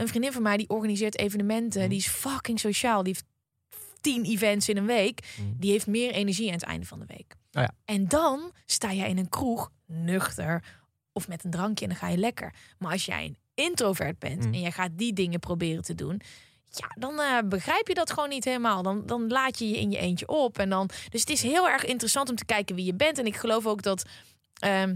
A: een vriendin van mij die organiseert evenementen.
B: Mhm.
A: Die is fucking sociaal. Die heeft tien events in een week.
B: Mhm.
A: Die heeft meer energie aan het einde van de week.
B: Oh ja.
A: En dan sta jij in een kroeg nuchter of met een drankje en dan ga je lekker. Maar als jij een introvert bent
B: Mhm.
A: en jij gaat die dingen proberen te doen. Ja, dan eh, begrijp je dat gewoon niet helemaal. Dan, dan laat je je in je eentje op. En dan, dus het is heel erg interessant om te kijken wie je bent. En ik geloof ook dat ehm,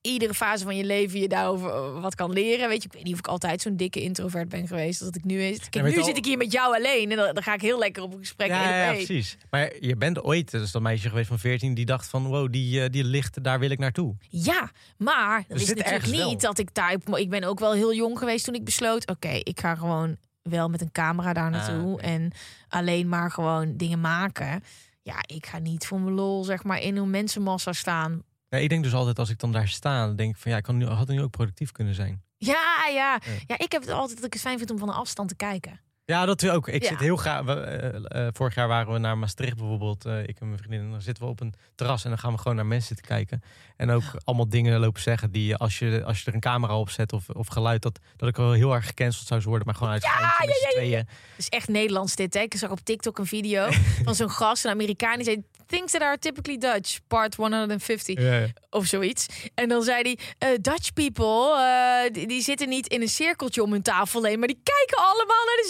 A: iedere fase van je leven je daarover eh, wat kan leren. Weet je, ik weet niet of ik altijd zo'n dikke introvert ben geweest als dat ik nu is. Kijk, nu
B: al-
A: zit ik hier met jou alleen en dan, dan ga ik heel lekker op een gesprek.
B: Ja, ja, precies. Maar je bent ooit, dus dat meisje geweest van 14, die dacht van wow, die, eh, die licht, daar wil ik naartoe.
A: Ja, maar dat
B: Dus
A: is natuurlijk niet
B: wel.
A: dat ik daar. Ik ben ook wel heel jong geweest toen ik besloot: oké, ik ga gewoon wel met een camera daar naartoe
B: Ah, oké.
A: en alleen maar gewoon dingen maken. Ja, ik ga niet voor mijn lol zeg maar in een mensenmassa staan.
B: Ja, ik denk dus altijd als ik dan daar sta, dan denk ik van ja, ik kan nu, had nu ook productief kunnen zijn.
A: Ja, ja,
B: Ja.
A: ja. Ik heb het altijd dat ik het fijn vind om van een afstand te kijken.
B: Ja, dat wil ook. Ik
A: Ja.
B: zit heel graag. we, eh, eh, vorig jaar waren we naar Maastricht bijvoorbeeld. eh, ik en mijn vriendin. En dan zitten we op een terras en dan gaan we gewoon naar mensen te kijken. En ook allemaal dingen lopen zeggen die als je, als je er een camera op zet of, of geluid, dat, dat ik wel heel erg gecanceld zou worden. Maar gewoon uit
A: Ja, ja, ja,
B: tweeën.
A: Het is echt Nederlands dit. Hè? Ik zag op TikTok een video van zo'n gast, een Amerikaan, die zei: Things that are typically Dutch, part 150.
B: Ja, ja.
A: of zoiets. En dan zei hij, eh, Dutch people, die, die zitten niet in een cirkeltje om hun tafel heen, maar die kijken allemaal naar de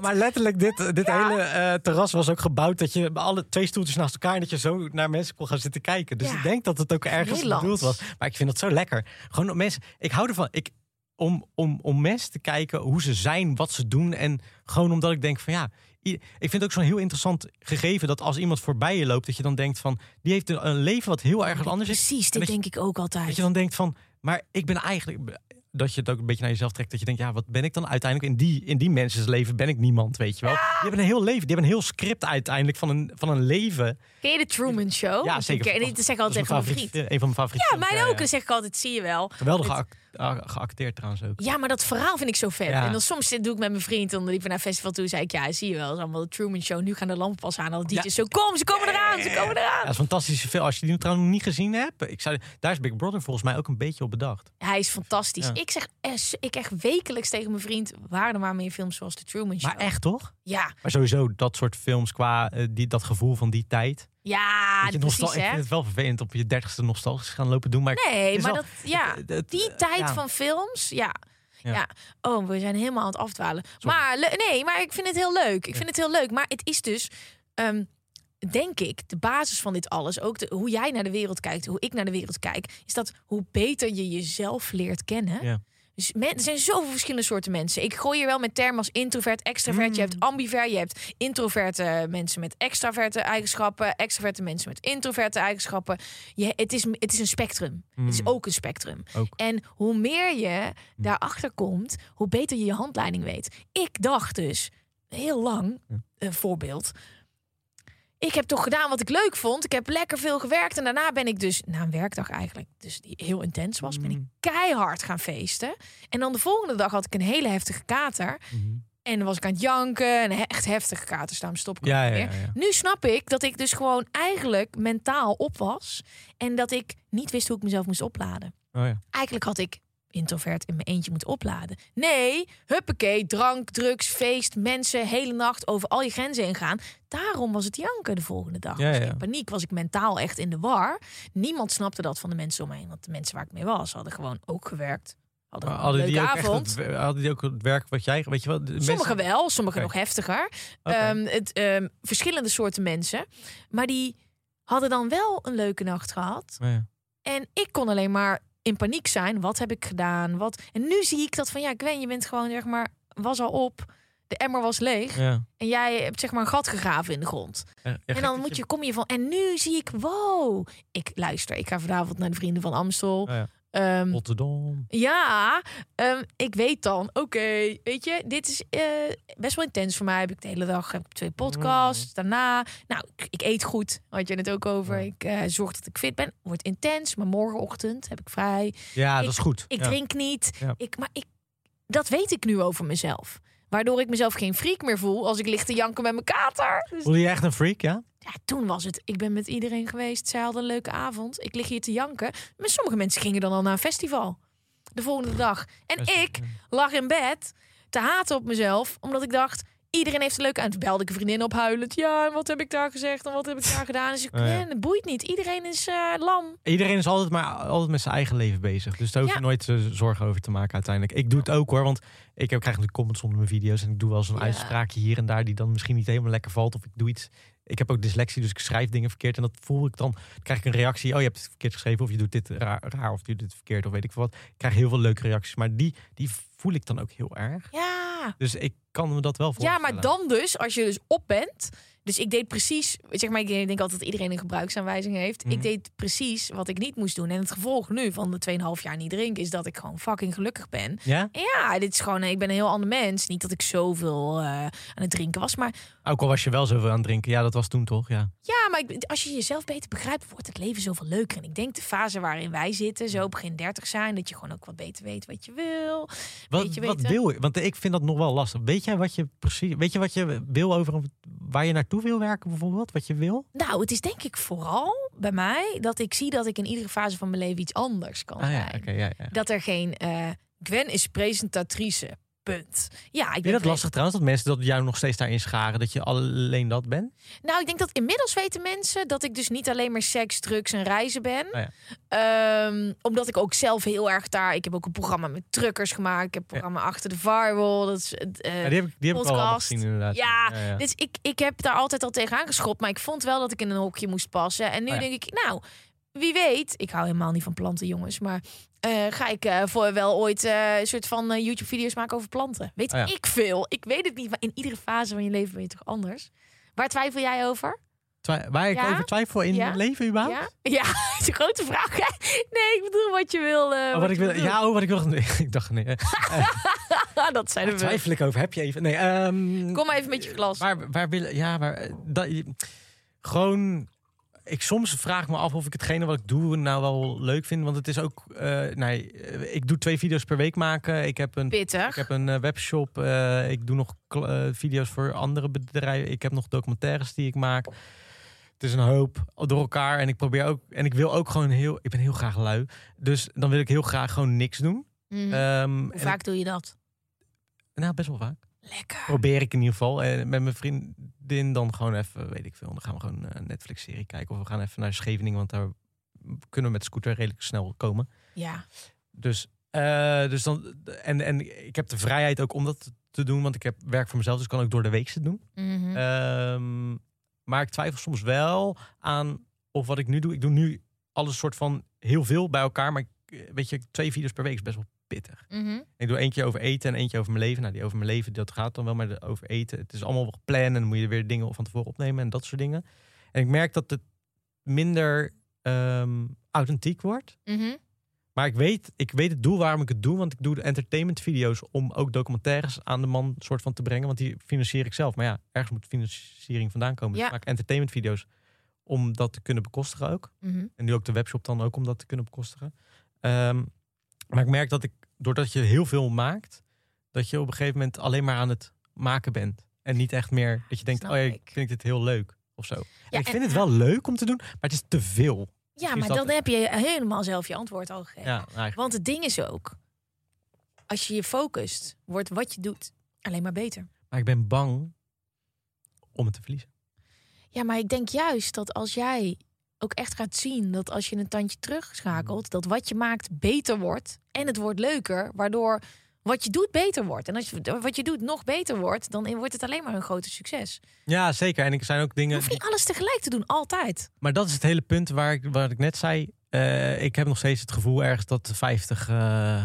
B: Maar letterlijk, dit, dit
A: Ja.
B: hele eh, terras was ook gebouwd dat je alle twee stoeltjes naast elkaar en dat je zo naar mensen kon gaan zitten kijken. Dus
A: Ja.
B: ik denk dat het ook ergens bedoeld was. Maar ik vind dat zo lekker. Gewoon om mensen. Ik hou ervan. Ik, om, om, om mensen te kijken hoe ze zijn, wat ze doen. En gewoon omdat ik denk van ja. Ik vind het ook zo'n heel interessant gegeven dat als iemand voorbij je loopt, dat je dan denkt van die heeft een, leven wat heel erg anders is.
A: Precies, dit
B: dat je-
A: denk ik ook
B: Dat
A: altijd.
B: je dan denkt van, maar ik ben eigenlijk. Dat je het ook een beetje naar jezelf trekt. Dat je denkt, ja, wat ben ik dan uiteindelijk? In die, in die mensen's leven ben ik niemand, weet je wel. Die hebben een heel leven. Die hebben een heel script uiteindelijk van een, van een leven.
A: Ken je de Truman Show?
B: Ja, zeker.
A: En ik zeg
B: Dat is
A: altijd mijn
B: favoriet-. Een van mijn favoriete
A: Ja, mij ook. Dan zeg ik altijd, zie je wel.
B: Geweldige
A: Met
B: act- geacteerd trouwens ook.
A: Ja, maar dat verhaal vind ik zo vet.
B: Ja.
A: En dan soms doe ik met mijn vriend, dan liep we naar een festival toe, zei ik, ja, zie je wel, het is allemaal de Truman Show. Nu gaan de lampen pas aan, al die
B: Ja.
A: Zo, kom, ze komen eraan, ze komen
B: Ja,
A: eraan.
B: dat is een fantastische film. Als je die trouwens nog niet gezien hebt, ik zou, daar is Big Brother volgens mij ook een beetje op bedacht.
A: Hij is fantastisch.
B: Ja.
A: Ik zeg, ik echt wekelijks tegen mijn vriend, waren er maar meer films zoals de Truman Show.
B: Maar echt toch?
A: Ja,
B: Maar sowieso dat soort films qua eh, die, dat gevoel van die tijd.
A: Ja,
B: Weet je,
A: precies
B: nostal- ik
A: hè.
B: vind het wel vervelend op je dertigste nostalgisch gaan lopen doen. Maar
A: Nee, maar
B: wel-
A: dat, ja,
B: het- het-
A: die
B: eh,
A: tijd
B: ja.
A: van films, ja.
B: Ja.
A: ja. Oh, we zijn helemaal aan het afdwalen.
B: Sorry.
A: Maar nee, maar ik vind het heel leuk. Ik vind het heel leuk. Maar het is dus, ehm, denk ik, de basis van dit alles. Ook de, hoe jij naar de wereld kijkt, hoe ik naar de wereld kijk. Is dat hoe beter je jezelf leert kennen.
B: Ja.
A: Dus men, er zijn zoveel verschillende soorten mensen. Ik gooi je wel met termen als introvert, extravert. Je
B: Mm.
A: hebt ambivert. Je hebt introverte mensen met extraverte eigenschappen. Extraverte mensen met introverte eigenschappen. Je, het, is, het is een spectrum. Het is
B: Mm.
A: ook een spectrum.
B: Ook.
A: En hoe meer je daarachter komt, hoe beter je je handleiding weet. Ik dacht dus heel lang, een voorbeeld. Ik heb toch gedaan wat ik leuk vond. Ik heb lekker veel gewerkt. En daarna ben ik dus, na een werkdag eigenlijk, dus die heel intens was, ben ik
B: Mm.
A: keihard gaan feesten. En dan de volgende dag had ik een hele heftige kater.
B: Mhm.
A: En dan was ik aan het janken. Een echt heftige kater. Daarom stop ik
B: ja, ja.
A: Nu snap ik dat ik dus gewoon eigenlijk mentaal op was. En dat ik niet wist hoe ik mezelf moest opladen.
B: Oh, ja.
A: Eigenlijk had ik introvert in mijn eentje moeten opladen. Nee, huppakee, drank, drugs, feest, mensen, hele nacht over al je grenzen heen gaan. Daarom was het janken de volgende dag.
B: Ja, ja.
A: in paniek, was ik mentaal echt in de war. Niemand snapte dat van de mensen om me heen. Want de mensen waar ik mee was, hadden gewoon ook gewerkt. Hadden
B: Hadden die, ook echt
A: avond.
B: het, hadden die ook het werk wat jij... Weet je wel, de
A: Sommigen
B: mensen-
A: wel, sommigen nog heftiger. Ehm, het, ehm, verschillende soorten mensen. Maar die hadden dan wel een leuke nacht gehad.
B: Ja.
A: En ik kon alleen maar in paniek zijn. Wat heb ik gedaan? Wat... En nu zie ik dat van ja, Gwen, je bent gewoon zeg maar, was al op. De emmer was leeg.
B: Ja.
A: En jij hebt zeg maar een gat gegraven in de grond.
B: Ja, ja,
A: en dan moet je, kom je van. En nu zie ik, wow. Ik luister, ik ga vanavond naar de Vrienden van Amstel.
B: Oh,
A: Ehm,
B: Rotterdam.
A: ja, ehm, ik weet dan, oké, weet je, dit is eh, best wel intens voor mij. Heb ik de hele dag heb ik twee podcasts. Daarna, nou, ik, ik eet goed, had je het ook over.
B: Ja.
A: Ik eh, zorg dat ik fit ben. Wordt intens, maar morgenochtend heb ik vrij.
B: Ja,
A: Ik-
B: dat is goed.
A: Ik
B: ja.
A: drink niet.
B: Ja.
A: Ik, maar ik, dat weet ik nu over mezelf. Waardoor ik mezelf geen freak meer voel als ik lig te janken met mijn kater. Dus,
B: Voel je echt een freak, ja?
A: Ja, toen was het. Ik ben met iedereen geweest. Zij hadden een leuke avond. Ik lig hier te janken. Maar sommige mensen gingen dan al naar een festival. De volgende dag. En ik
B: ja.
A: lag in bed te haten op mezelf. Omdat ik dacht, iedereen heeft een leuke avond. Belde ik een vriendin op huilend. Ja, en wat heb ik daar gezegd? En wat heb ik daar gedaan? Dus ik,
B: ja.
A: nee, het boeit niet. Iedereen is eh, lam.
B: Iedereen is altijd maar altijd met zijn eigen leven bezig. Dus daar hoef je
A: Ja.
B: nooit eh, zorgen over te maken uiteindelijk. Ik doe het ook hoor, want ik heb, krijg natuurlijk comments onder mijn video's. En ik doe wel zo'n
A: Ja.
B: uitspraakje hier en daar die dan misschien niet helemaal lekker valt. Of ik doe iets. Ik heb ook dyslexie, dus ik schrijf dingen verkeerd. En dat voel ik dan. Dan krijg ik een reactie. Oh, je hebt het verkeerd geschreven. Of je doet dit raar, raar of je doet dit verkeerd. Of weet ik wat. Ik krijg heel veel leuke reacties. Maar die, die voel ik dan ook heel erg.
A: Ja.
B: Dus ik kan me dat wel
A: Ja,
B: voorstellen.
A: maar dan dus, als je dus op bent. Dus ik deed precies, zeg maar, ik denk altijd dat iedereen een gebruiksaanwijzing heeft.
B: Mhm.
A: Ik deed precies wat ik niet moest doen. En het gevolg nu van de 2,5 jaar niet drinken is dat ik gewoon fucking gelukkig ben.
B: Ja?
A: En ja, dit is gewoon, ik ben een heel ander mens. Niet dat ik zoveel eh, aan het drinken was, maar
B: Ook al was je wel zoveel aan het drinken. Ja, dat was toen toch? Ja.
A: ja, maar ik, als je jezelf beter begrijpt, wordt het leven zoveel leuker. En ik denk de fase waarin wij zitten, zo begin 30 zijn, dat je gewoon ook wat beter weet wat je wil.
B: Wat,
A: Weet je
B: wat wil je? Want ik vind dat nog wel lastig. Weet jij wat je precies. Weet je wat je wil over waar je naartoe wil werken, bijvoorbeeld? Wat je wil?
A: Nou, het is denk ik vooral bij mij dat ik zie dat ik in iedere fase van mijn leven iets anders kan
B: Ah ja,
A: zijn.
B: oké. ja, ja.
A: Dat er geen eh, Gwen is presentatrice. Punt. Ja, ik
B: Vind je dat lastig trouwens dat mensen dat jou nog steeds daarin scharen? Dat je alleen dat bent?
A: Nou, ik denk dat inmiddels weten mensen dat ik dus niet alleen maar seks, drugs en reizen ben.
B: Oh ja.
A: Ehm, omdat ik ook zelf heel erg daar. Ik heb ook een programma met truckers gemaakt. Ik heb een programma achter de firewall. Dat is, eh,
B: Ja, die heb ik, die heb ik
A: podcast.
B: gezien inderdaad.
A: Ja. Dus ik, ik heb daar altijd al tegen aangeschopt. Maar ik vond wel dat ik in een hokje moest passen. En nu
B: Oh
A: denk ik, nou, wie weet. Ik hou helemaal niet van planten, jongens. Maar eh, ga ik eh, voor wel ooit eh, een soort van YouTube-video's maken over planten? Weet
B: Oh ja.
A: ik veel. Ik weet het niet. Maar in iedere fase van je leven ben je toch anders? Waar twijfel jij over?
B: Twi- waar ik
A: Ja?
B: over twijfel in
A: Ja?
B: het leven überhaupt?
A: Ja? Ja, dat is een grote vraag. Hè? Nee, ik bedoel wat je wil.
B: Oh, wat ik wil, ja, oh, wat ik wil. Nee, ik dacht nee. eh,
A: dat zijn er
B: twijfel ik over. Heb je even? Nee. ehm,
A: Kom maar even met je glas.
B: Waar, waar willen? Ja, waar? Dat, gewoon ik soms vraag me af of ik hetgene wat ik doe nou wel leuk vind. Want het is ook, eh, nee, eh, ik doe twee video's per week maken. Ik heb een,
A: Pittig.
B: ik heb een eh, webshop. ik doe nog video's voor andere bedrijven. Ik heb nog documentaires die ik maak. Het is een hoop door elkaar. En ik probeer ook, en ik wil ook gewoon heel, ik ben heel graag lui. Dus dan wil ik heel graag gewoon niks doen.
A: Mhm.
B: Ehm,
A: Hoe vaak doe je dat?
B: nou, best wel vaak.
A: Lekker.
B: Probeer ik in ieder geval. En met mijn vriendin dan gewoon even, weet ik veel. Dan gaan we gewoon een Netflix-serie kijken. Of we gaan even naar Scheveningen, want daar kunnen we met de scooter redelijk snel komen.
A: Ja.
B: Dus, eh, dus dan, en, en ik heb de vrijheid ook om dat te doen, want ik heb werk voor mezelf, dus ik kan ook door de week ze doen.
A: Mhm.
B: Ehm, maar ik twijfel soms wel aan of wat ik nu doe. Ik doe nu alles soort van heel veel bij elkaar, maar ik, weet je, twee video's per week is best wel pittig.
A: Mhm.
B: Ik doe eentje over eten en eentje over mijn leven. Nou, die over mijn leven, dat gaat dan wel, maar de over eten, het is allemaal gepland en dan moet je weer dingen van tevoren opnemen en dat soort dingen. En ik merk dat het minder ehm, authentiek wordt.
A: Mhm.
B: Maar ik weet, ik weet het doel waarom ik het doe. Want ik doe de entertainment video's om ook documentaires aan de man soort van te brengen. Want die financier ik zelf. Maar ja, ergens moet financiering vandaan komen. Dus
A: Ja.
B: ik maak entertainment video's om dat te kunnen bekostigen ook.
A: Mhm.
B: En nu ook de webshop dan ook om dat te kunnen bekostigen. Ehm, maar ik merk dat ik, doordat je heel veel maakt, dat je op een gegeven moment alleen maar aan het maken bent. En niet echt meer dat je denkt,
A: Snap
B: oh ja,
A: ik.
B: vind dit heel leuk of zo. En ik
A: en-
B: vind het wel leuk om te doen, maar het is te veel.
A: Ja, maar
B: dat
A: dan
B: het?
A: heb je helemaal zelf je antwoord al gegeven.
B: Ja.
A: Want het ding is ook, als je je focust, wordt wat je doet alleen maar beter.
B: Maar ik ben bang om het te verliezen.
A: Ja, maar ik denk juist dat als jij ook echt gaat zien dat als je een tandje terugschakelt, dat wat je maakt beter wordt en het wordt leuker, waardoor wat je doet beter wordt. En als je, wat je doet nog beter wordt, dan wordt het alleen maar een groter succes.
B: Ja, zeker. En er zijn ook
A: Je
B: dingen.
A: hoeft niet alles tegelijk te doen, altijd.
B: Maar dat is het hele punt waar ik, waar ik net zei. Eh, ik heb nog steeds het gevoel ergens dat de 50. eh,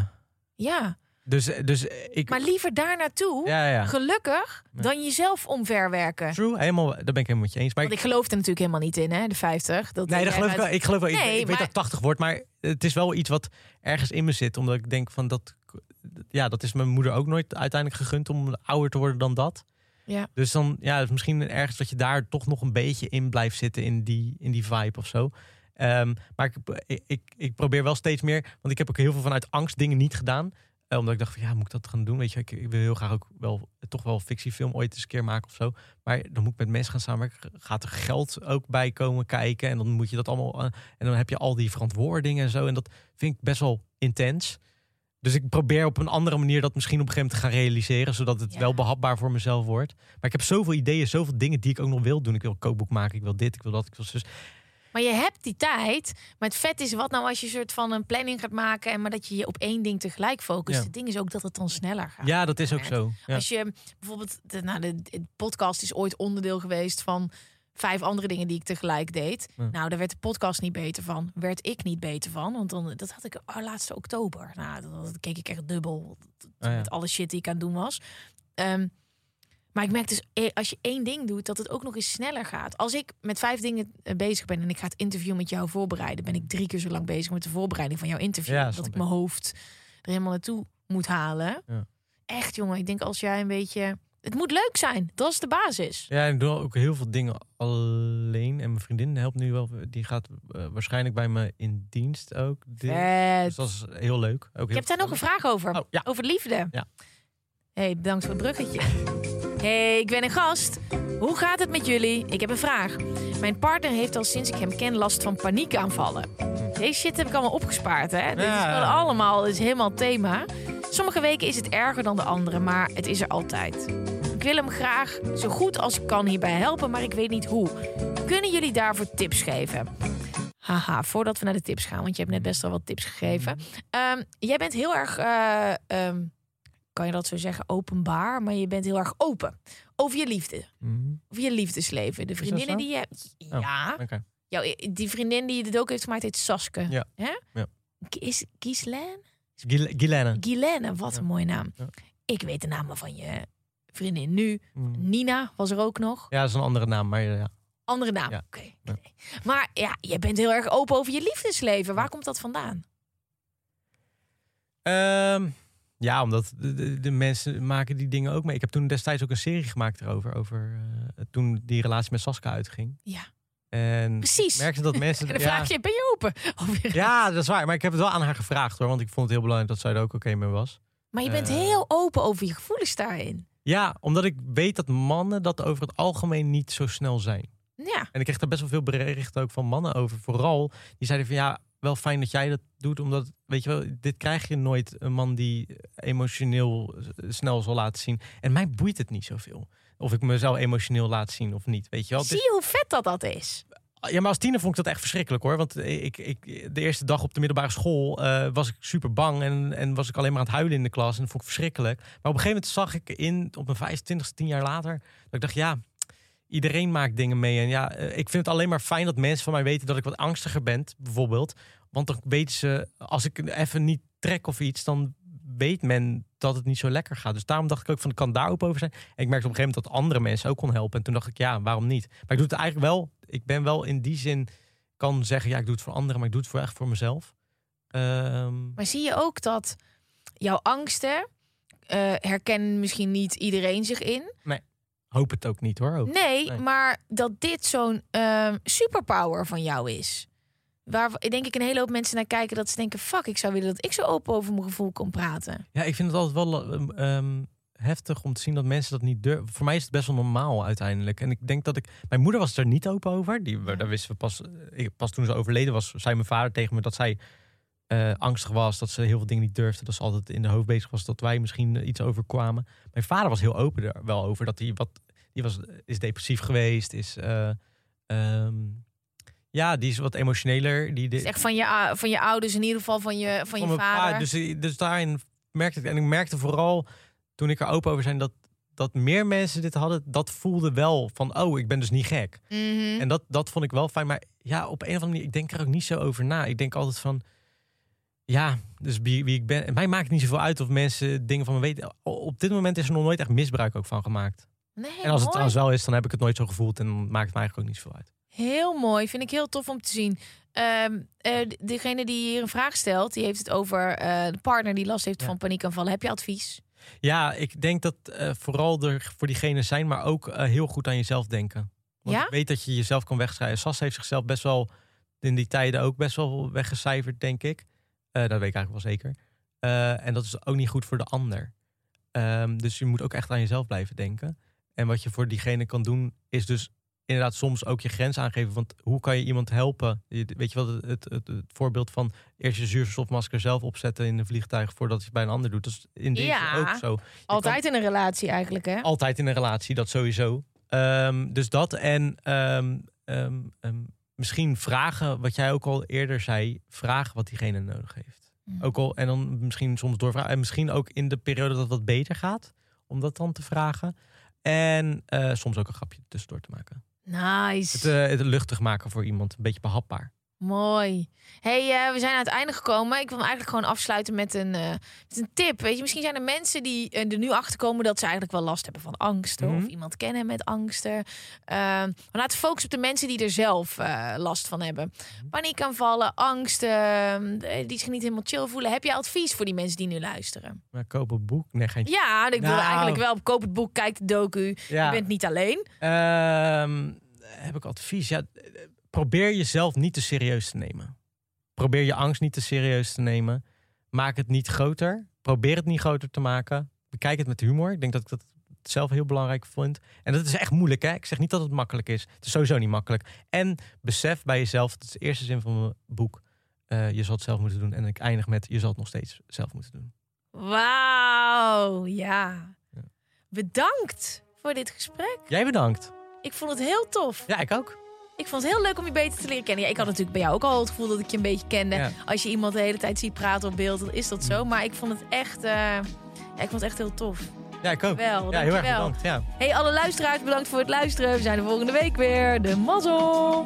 A: Ja,
B: dus, dus ik.
A: maar liever daar naartoe,
B: ja, ja.
A: gelukkig, dan jezelf omverwerken.
B: True, helemaal. Daar ben ik helemaal met je eens. Maar
A: Want ik geloof er natuurlijk helemaal niet in, hè, de 50. Dat
B: Nee, dat geloof ik wel. Ik geloof wel. ik-
A: Nee,
B: ik, weet
A: maar-
B: dat 80 wordt, maar het is wel iets wat ergens in me zit. Omdat ik denk van dat. Ja, dat is mijn moeder ook nooit uiteindelijk gegund om ouder te worden dan dat.
A: Ja.
B: Dus dan, ja, misschien ergens dat je daar toch nog een beetje in blijft zitten in die, in die vibe of zo. Ehm, maar ik, ik, ik probeer wel steeds meer, want ik heb ook heel veel vanuit angst dingen niet gedaan. Eh, omdat ik dacht van ja, moet ik dat gaan doen? Weet je, ik, ik wil heel graag ook wel toch wel een fictiefilm ooit eens een keer maken of zo. Maar dan moet ik met mensen gaan samenwerken. Gaat er geld ook bij komen kijken? En dan moet je dat allemaal. eh, en dan heb je al die verantwoordingen en zo. En dat vind ik best wel intens. Dus ik probeer op een andere manier dat misschien op een gegeven moment te gaan realiseren. Zodat het
A: Ja.
B: wel behapbaar voor mezelf wordt. Maar ik heb zoveel ideeën, zoveel dingen die ik ook nog wil doen. Ik wil een kookboek maken, ik wil dit, ik wil dat, ik wil zus.
A: Maar je hebt die tijd. Maar het vet is, wat nou als je een soort van een planning gaat maken... en maar dat je je op één ding tegelijk focust.
B: Ja.
A: Het ding is ook dat het dan sneller gaat.
B: Ja, dat is ook zo. Ja.
A: Als je bijvoorbeeld... De, nou, de, de podcast is ooit onderdeel geweest van vijf andere dingen die ik tegelijk deed.
B: Ja.
A: Nou, daar werd de podcast niet beter van. Werd ik niet beter van. Want dan, dat had ik oh, laatste oktober. Nou, dan, dan keek ik echt dubbel.
B: Ah, ja.
A: Met alle shit die ik aan het doen was. Ehm, maar ik merk dus, eh, als je één ding doet, dat het ook nog eens sneller gaat. Als ik met vijf dingen eh, bezig ben en ik ga het interview met jou voorbereiden, ben ik drie keer zo lang bezig met de voorbereiding van jouw interview.
B: Ja,
A: dat ik mijn hoofd er helemaal naartoe moet halen.
B: Ja.
A: Echt, jongen. Ik denk als jij een beetje. Het moet leuk zijn. Dat is de basis.
B: Ja, ik doe ook heel veel dingen alleen. En mijn vriendin helpt nu wel. Die gaat eh, waarschijnlijk bij me in dienst ook. Dus dat is heel leuk. Ook heel
A: Ik heb daar nog een vraag over.
B: Oh, ja.
A: Over liefde.
B: Ja.
A: hey, bedankt voor het bruggetje. Hey, ik ben een gast. Hoe gaat het met jullie? Ik heb een vraag. Mijn partner heeft al sinds ik hem ken last van paniekaanvallen. Deze shit heb ik allemaal opgespaard, hè? Dit is
B: Ja.
A: gewoon allemaal, is helemaal thema. Sommige weken is het erger dan de andere, maar het is er altijd. Ik wil hem graag zo goed als ik kan hierbij helpen, maar ik weet niet hoe. Kunnen jullie daarvoor tips geven? Haha, voordat we naar de tips gaan, want je hebt net best wel wat tips gegeven. Ehm, jij bent heel erg, eh, ehm, kan je dat zo zeggen, openbaar, maar je bent heel erg open over je liefde,
B: Mhm.
A: over je liefdesleven. De vriendinnen die je hebt.
B: Oh.
A: Ja,
B: Oké.
A: jouw, die vriendin die het ook heeft gemaakt heet Saske.
B: Ja.
A: Hè?
B: Ja.
A: Is Ghislaine?
B: Gil- Gilene.
A: Ghislaine, wat
B: Ja.
A: een mooie naam.
B: Ja.
A: Ik weet de namen van je vriendin nu.
B: Mhm.
A: Nina was er ook nog.
B: Ja, dat is een andere naam. Maar ja.
A: Andere naam. Oké. Maar ja, je bent heel erg open over je liefdesleven. Waar komt dat vandaan?
B: Ehm, ja, omdat de, de, de mensen maken die dingen ook mee. Ik heb toen destijds ook een serie gemaakt erover. Over eh, toen die relatie met Saskia uitging.
A: Ja.
B: En
A: Precies.
B: merkte dat mensen...
A: En dan
B: ja,
A: vraag je, ben je open? Of
B: ja, dat is waar. Maar ik heb het wel aan haar gevraagd hoor. Want ik vond het heel belangrijk dat zij er ook oké mee was.
A: Maar je bent
B: Eh.
A: heel open over je gevoelens daarin.
B: Ja, omdat ik weet dat mannen dat over het algemeen niet zo snel zijn.
A: Ja,
B: En ik kreeg daar best wel veel berichten ook van mannen over. Vooral, die zeiden van ja, wel fijn dat jij dat doet. Omdat, weet je wel, dit krijg je nooit een man die emotioneel eh, snel zal laten zien. En mij boeit het niet zoveel. Of ik mezelf emotioneel laat zien of niet, weet je wel.
A: zie je hoe vet dat dat is?
B: Ja, maar als tiener vond ik dat echt verschrikkelijk hoor. Want ik, ik, de eerste dag op de middelbare school eh, was ik super bang. En, en was ik alleen maar aan het huilen in de klas. En dat vond ik verschrikkelijk. Maar op een gegeven moment zag ik in, op mijn 25ste, tien jaar later. Dat ik dacht, ja, iedereen maakt dingen mee. En ja, eh, ik vind het alleen maar fijn dat mensen van mij weten dat ik wat angstiger ben, bijvoorbeeld. Want dan weten ze, als ik even niet trek of iets, dan weet men dat het niet zo lekker gaat. Dus daarom dacht ik ook van, ik kan daar open over zijn. En ik merkte op een gegeven moment dat andere mensen ook kon helpen. En toen dacht ik, ja, waarom niet? Maar ik doe het eigenlijk wel, ik ben wel in die zin, kan zeggen, ja, ik doe het voor anderen, maar ik doe het voor echt voor mezelf. Ehm,
A: Maar zie je ook dat jouw angsten eh, herkennen misschien niet iedereen zich in?
B: Hoop het ook niet hoor. Ook.
A: Nee,
B: Nee.
A: maar dat dit zo'n ehm, superpower van jou is. Waar denk ik een hele hoop mensen naar kijken dat ze denken: fuck, ik zou willen dat ik zo open over mijn gevoel kon praten.
B: Ja, ik vind het altijd wel ehm, ehm, heftig om te zien dat mensen dat niet durven. Voor mij is het best wel normaal uiteindelijk. En ik denk dat ik. Mijn moeder was er niet open over. Die,
A: Ja.
B: Daar wisten we pas. eh, Pas toen ze overleden was, zei mijn vader tegen me dat zij eh, angstig was. Dat ze heel veel dingen niet durfde. Dat ze altijd in de hoofd bezig was dat wij misschien iets overkwamen. Mijn vader was heel open er wel over. Dat hij wat. Die was, is depressief geweest. Is. eh, ehm, ja, die is wat emotioneler. Die,
A: is echt van je, van je ouders, in ieder geval van je, van je vader.
B: pa. Dus, dus daarin merkte ik. En ik merkte vooral toen ik er open over zijn dat, dat meer mensen dit hadden. Dat voelde wel van, oh, ik ben dus niet gek.
A: Mhm.
B: En dat, dat vond ik wel fijn. Maar ja, op een of andere manier, ik denk er ook niet zo over na. Ik denk altijd van, ja, dus wie, wie ik ben. En mij maakt het niet zoveel uit of mensen dingen van me weten. Op dit moment is er nog nooit echt misbruik ook van gemaakt.
A: Nee,
B: en als het trouwens wel is, dan heb ik het nooit zo gevoeld. En maakt het mij eigenlijk ook niet zoveel uit.
A: Heel mooi, vind ik heel tof om te zien. Ehm, eh, degene die hier een vraag stelt, die heeft het over eh, de partner die last heeft
B: Ja.
A: van paniekaanvallen. Heb je advies?
B: Ja, ik denk dat eh, vooral er voor diegene zijn, maar ook heel goed aan jezelf denken. Want
A: Ja?
B: ik weet dat je jezelf kan wegschrijven. Sas heeft zichzelf best wel in die tijden ook best wel weggecijferd, denk ik. Dat weet ik eigenlijk wel zeker. En dat is ook niet goed voor de ander. Ehm, dus je moet ook echt aan jezelf blijven denken. En wat je voor diegene kan doen, is dus inderdaad soms ook je grens aangeven. Want hoe kan je iemand helpen? Weet je wel, het, het, het, het voorbeeld van eerst je zuurstofmasker zelf opzetten in een vliegtuig voordat je het bij een ander doet. Dat is in deze
A: Ja.
B: ook zo. Je
A: Altijd in een relatie eigenlijk, hè?
B: altijd in een relatie, dat sowieso. Ehm, dus dat en ehm, ehm, misschien vragen, wat jij ook al eerder zei, vragen wat diegene nodig heeft.
A: Mhm.
B: Ook al, en dan misschien soms doorvragen. En misschien ook in de periode dat het wat beter gaat, om dat dan te vragen. En eh, soms ook een grapje tussendoor te maken.
A: Nice.
B: Het, eh, het luchtig maken voor iemand, een beetje behapbaar.
A: Mooi. Hey, eh, we zijn aan het einde gekomen. Ik wil eigenlijk gewoon afsluiten met een, eh, met een tip. Weet je, misschien zijn er mensen die eh, er nu achter komen dat ze eigenlijk wel last hebben van angsten.
B: Mhm.
A: Of iemand kennen met angsten. Ehm, maar laten we focussen op de mensen die er zelf last van hebben.
B: Mhm.
A: Paniekaanvallen, angsten, die zich niet helemaal chill voelen. Heb je advies voor die mensen die nu luisteren?
B: Maar koop een boek. Nee, geen.
A: Ja, ik wil
B: Nou.
A: eigenlijk wel. Koop het boek, kijk de docu.
B: Ja.
A: Je bent niet alleen.
B: Ehm, heb ik advies? Ja, probeer jezelf niet te serieus te nemen. Probeer je angst niet te serieus te nemen. Maak het niet groter. Probeer het niet groter te maken. Bekijk het met humor. Ik denk dat ik dat zelf heel belangrijk vind. En dat is echt moeilijk, hè? Ik zeg niet dat het makkelijk is. Het is sowieso niet makkelijk. En besef bij jezelf, dat is de eerste zin van mijn boek. eh, je zal het zelf moeten doen. En ik eindig met, je zal het nog steeds zelf moeten doen.
A: Wauw, ja.
B: Ja.
A: Bedankt voor dit gesprek.
B: Jij bedankt.
A: Ik vond het heel tof.
B: Ja, ik ook.
A: Ik vond het heel leuk om je beter te leren kennen. Ja, ik had natuurlijk bij jou ook al het gevoel dat ik je een beetje kende.
B: Ja.
A: Als je iemand de hele tijd ziet praten op beeld, dan is dat zo. Maar ik vond het echt, eh, ja, ik vond het echt heel tof.
B: Ja, ik ook.
A: Wel,
B: ja, heel erg bedankt. Ja.
A: Hey, alle luisteraars, bedankt voor het luisteren. We zijn er volgende week weer. De mazzel.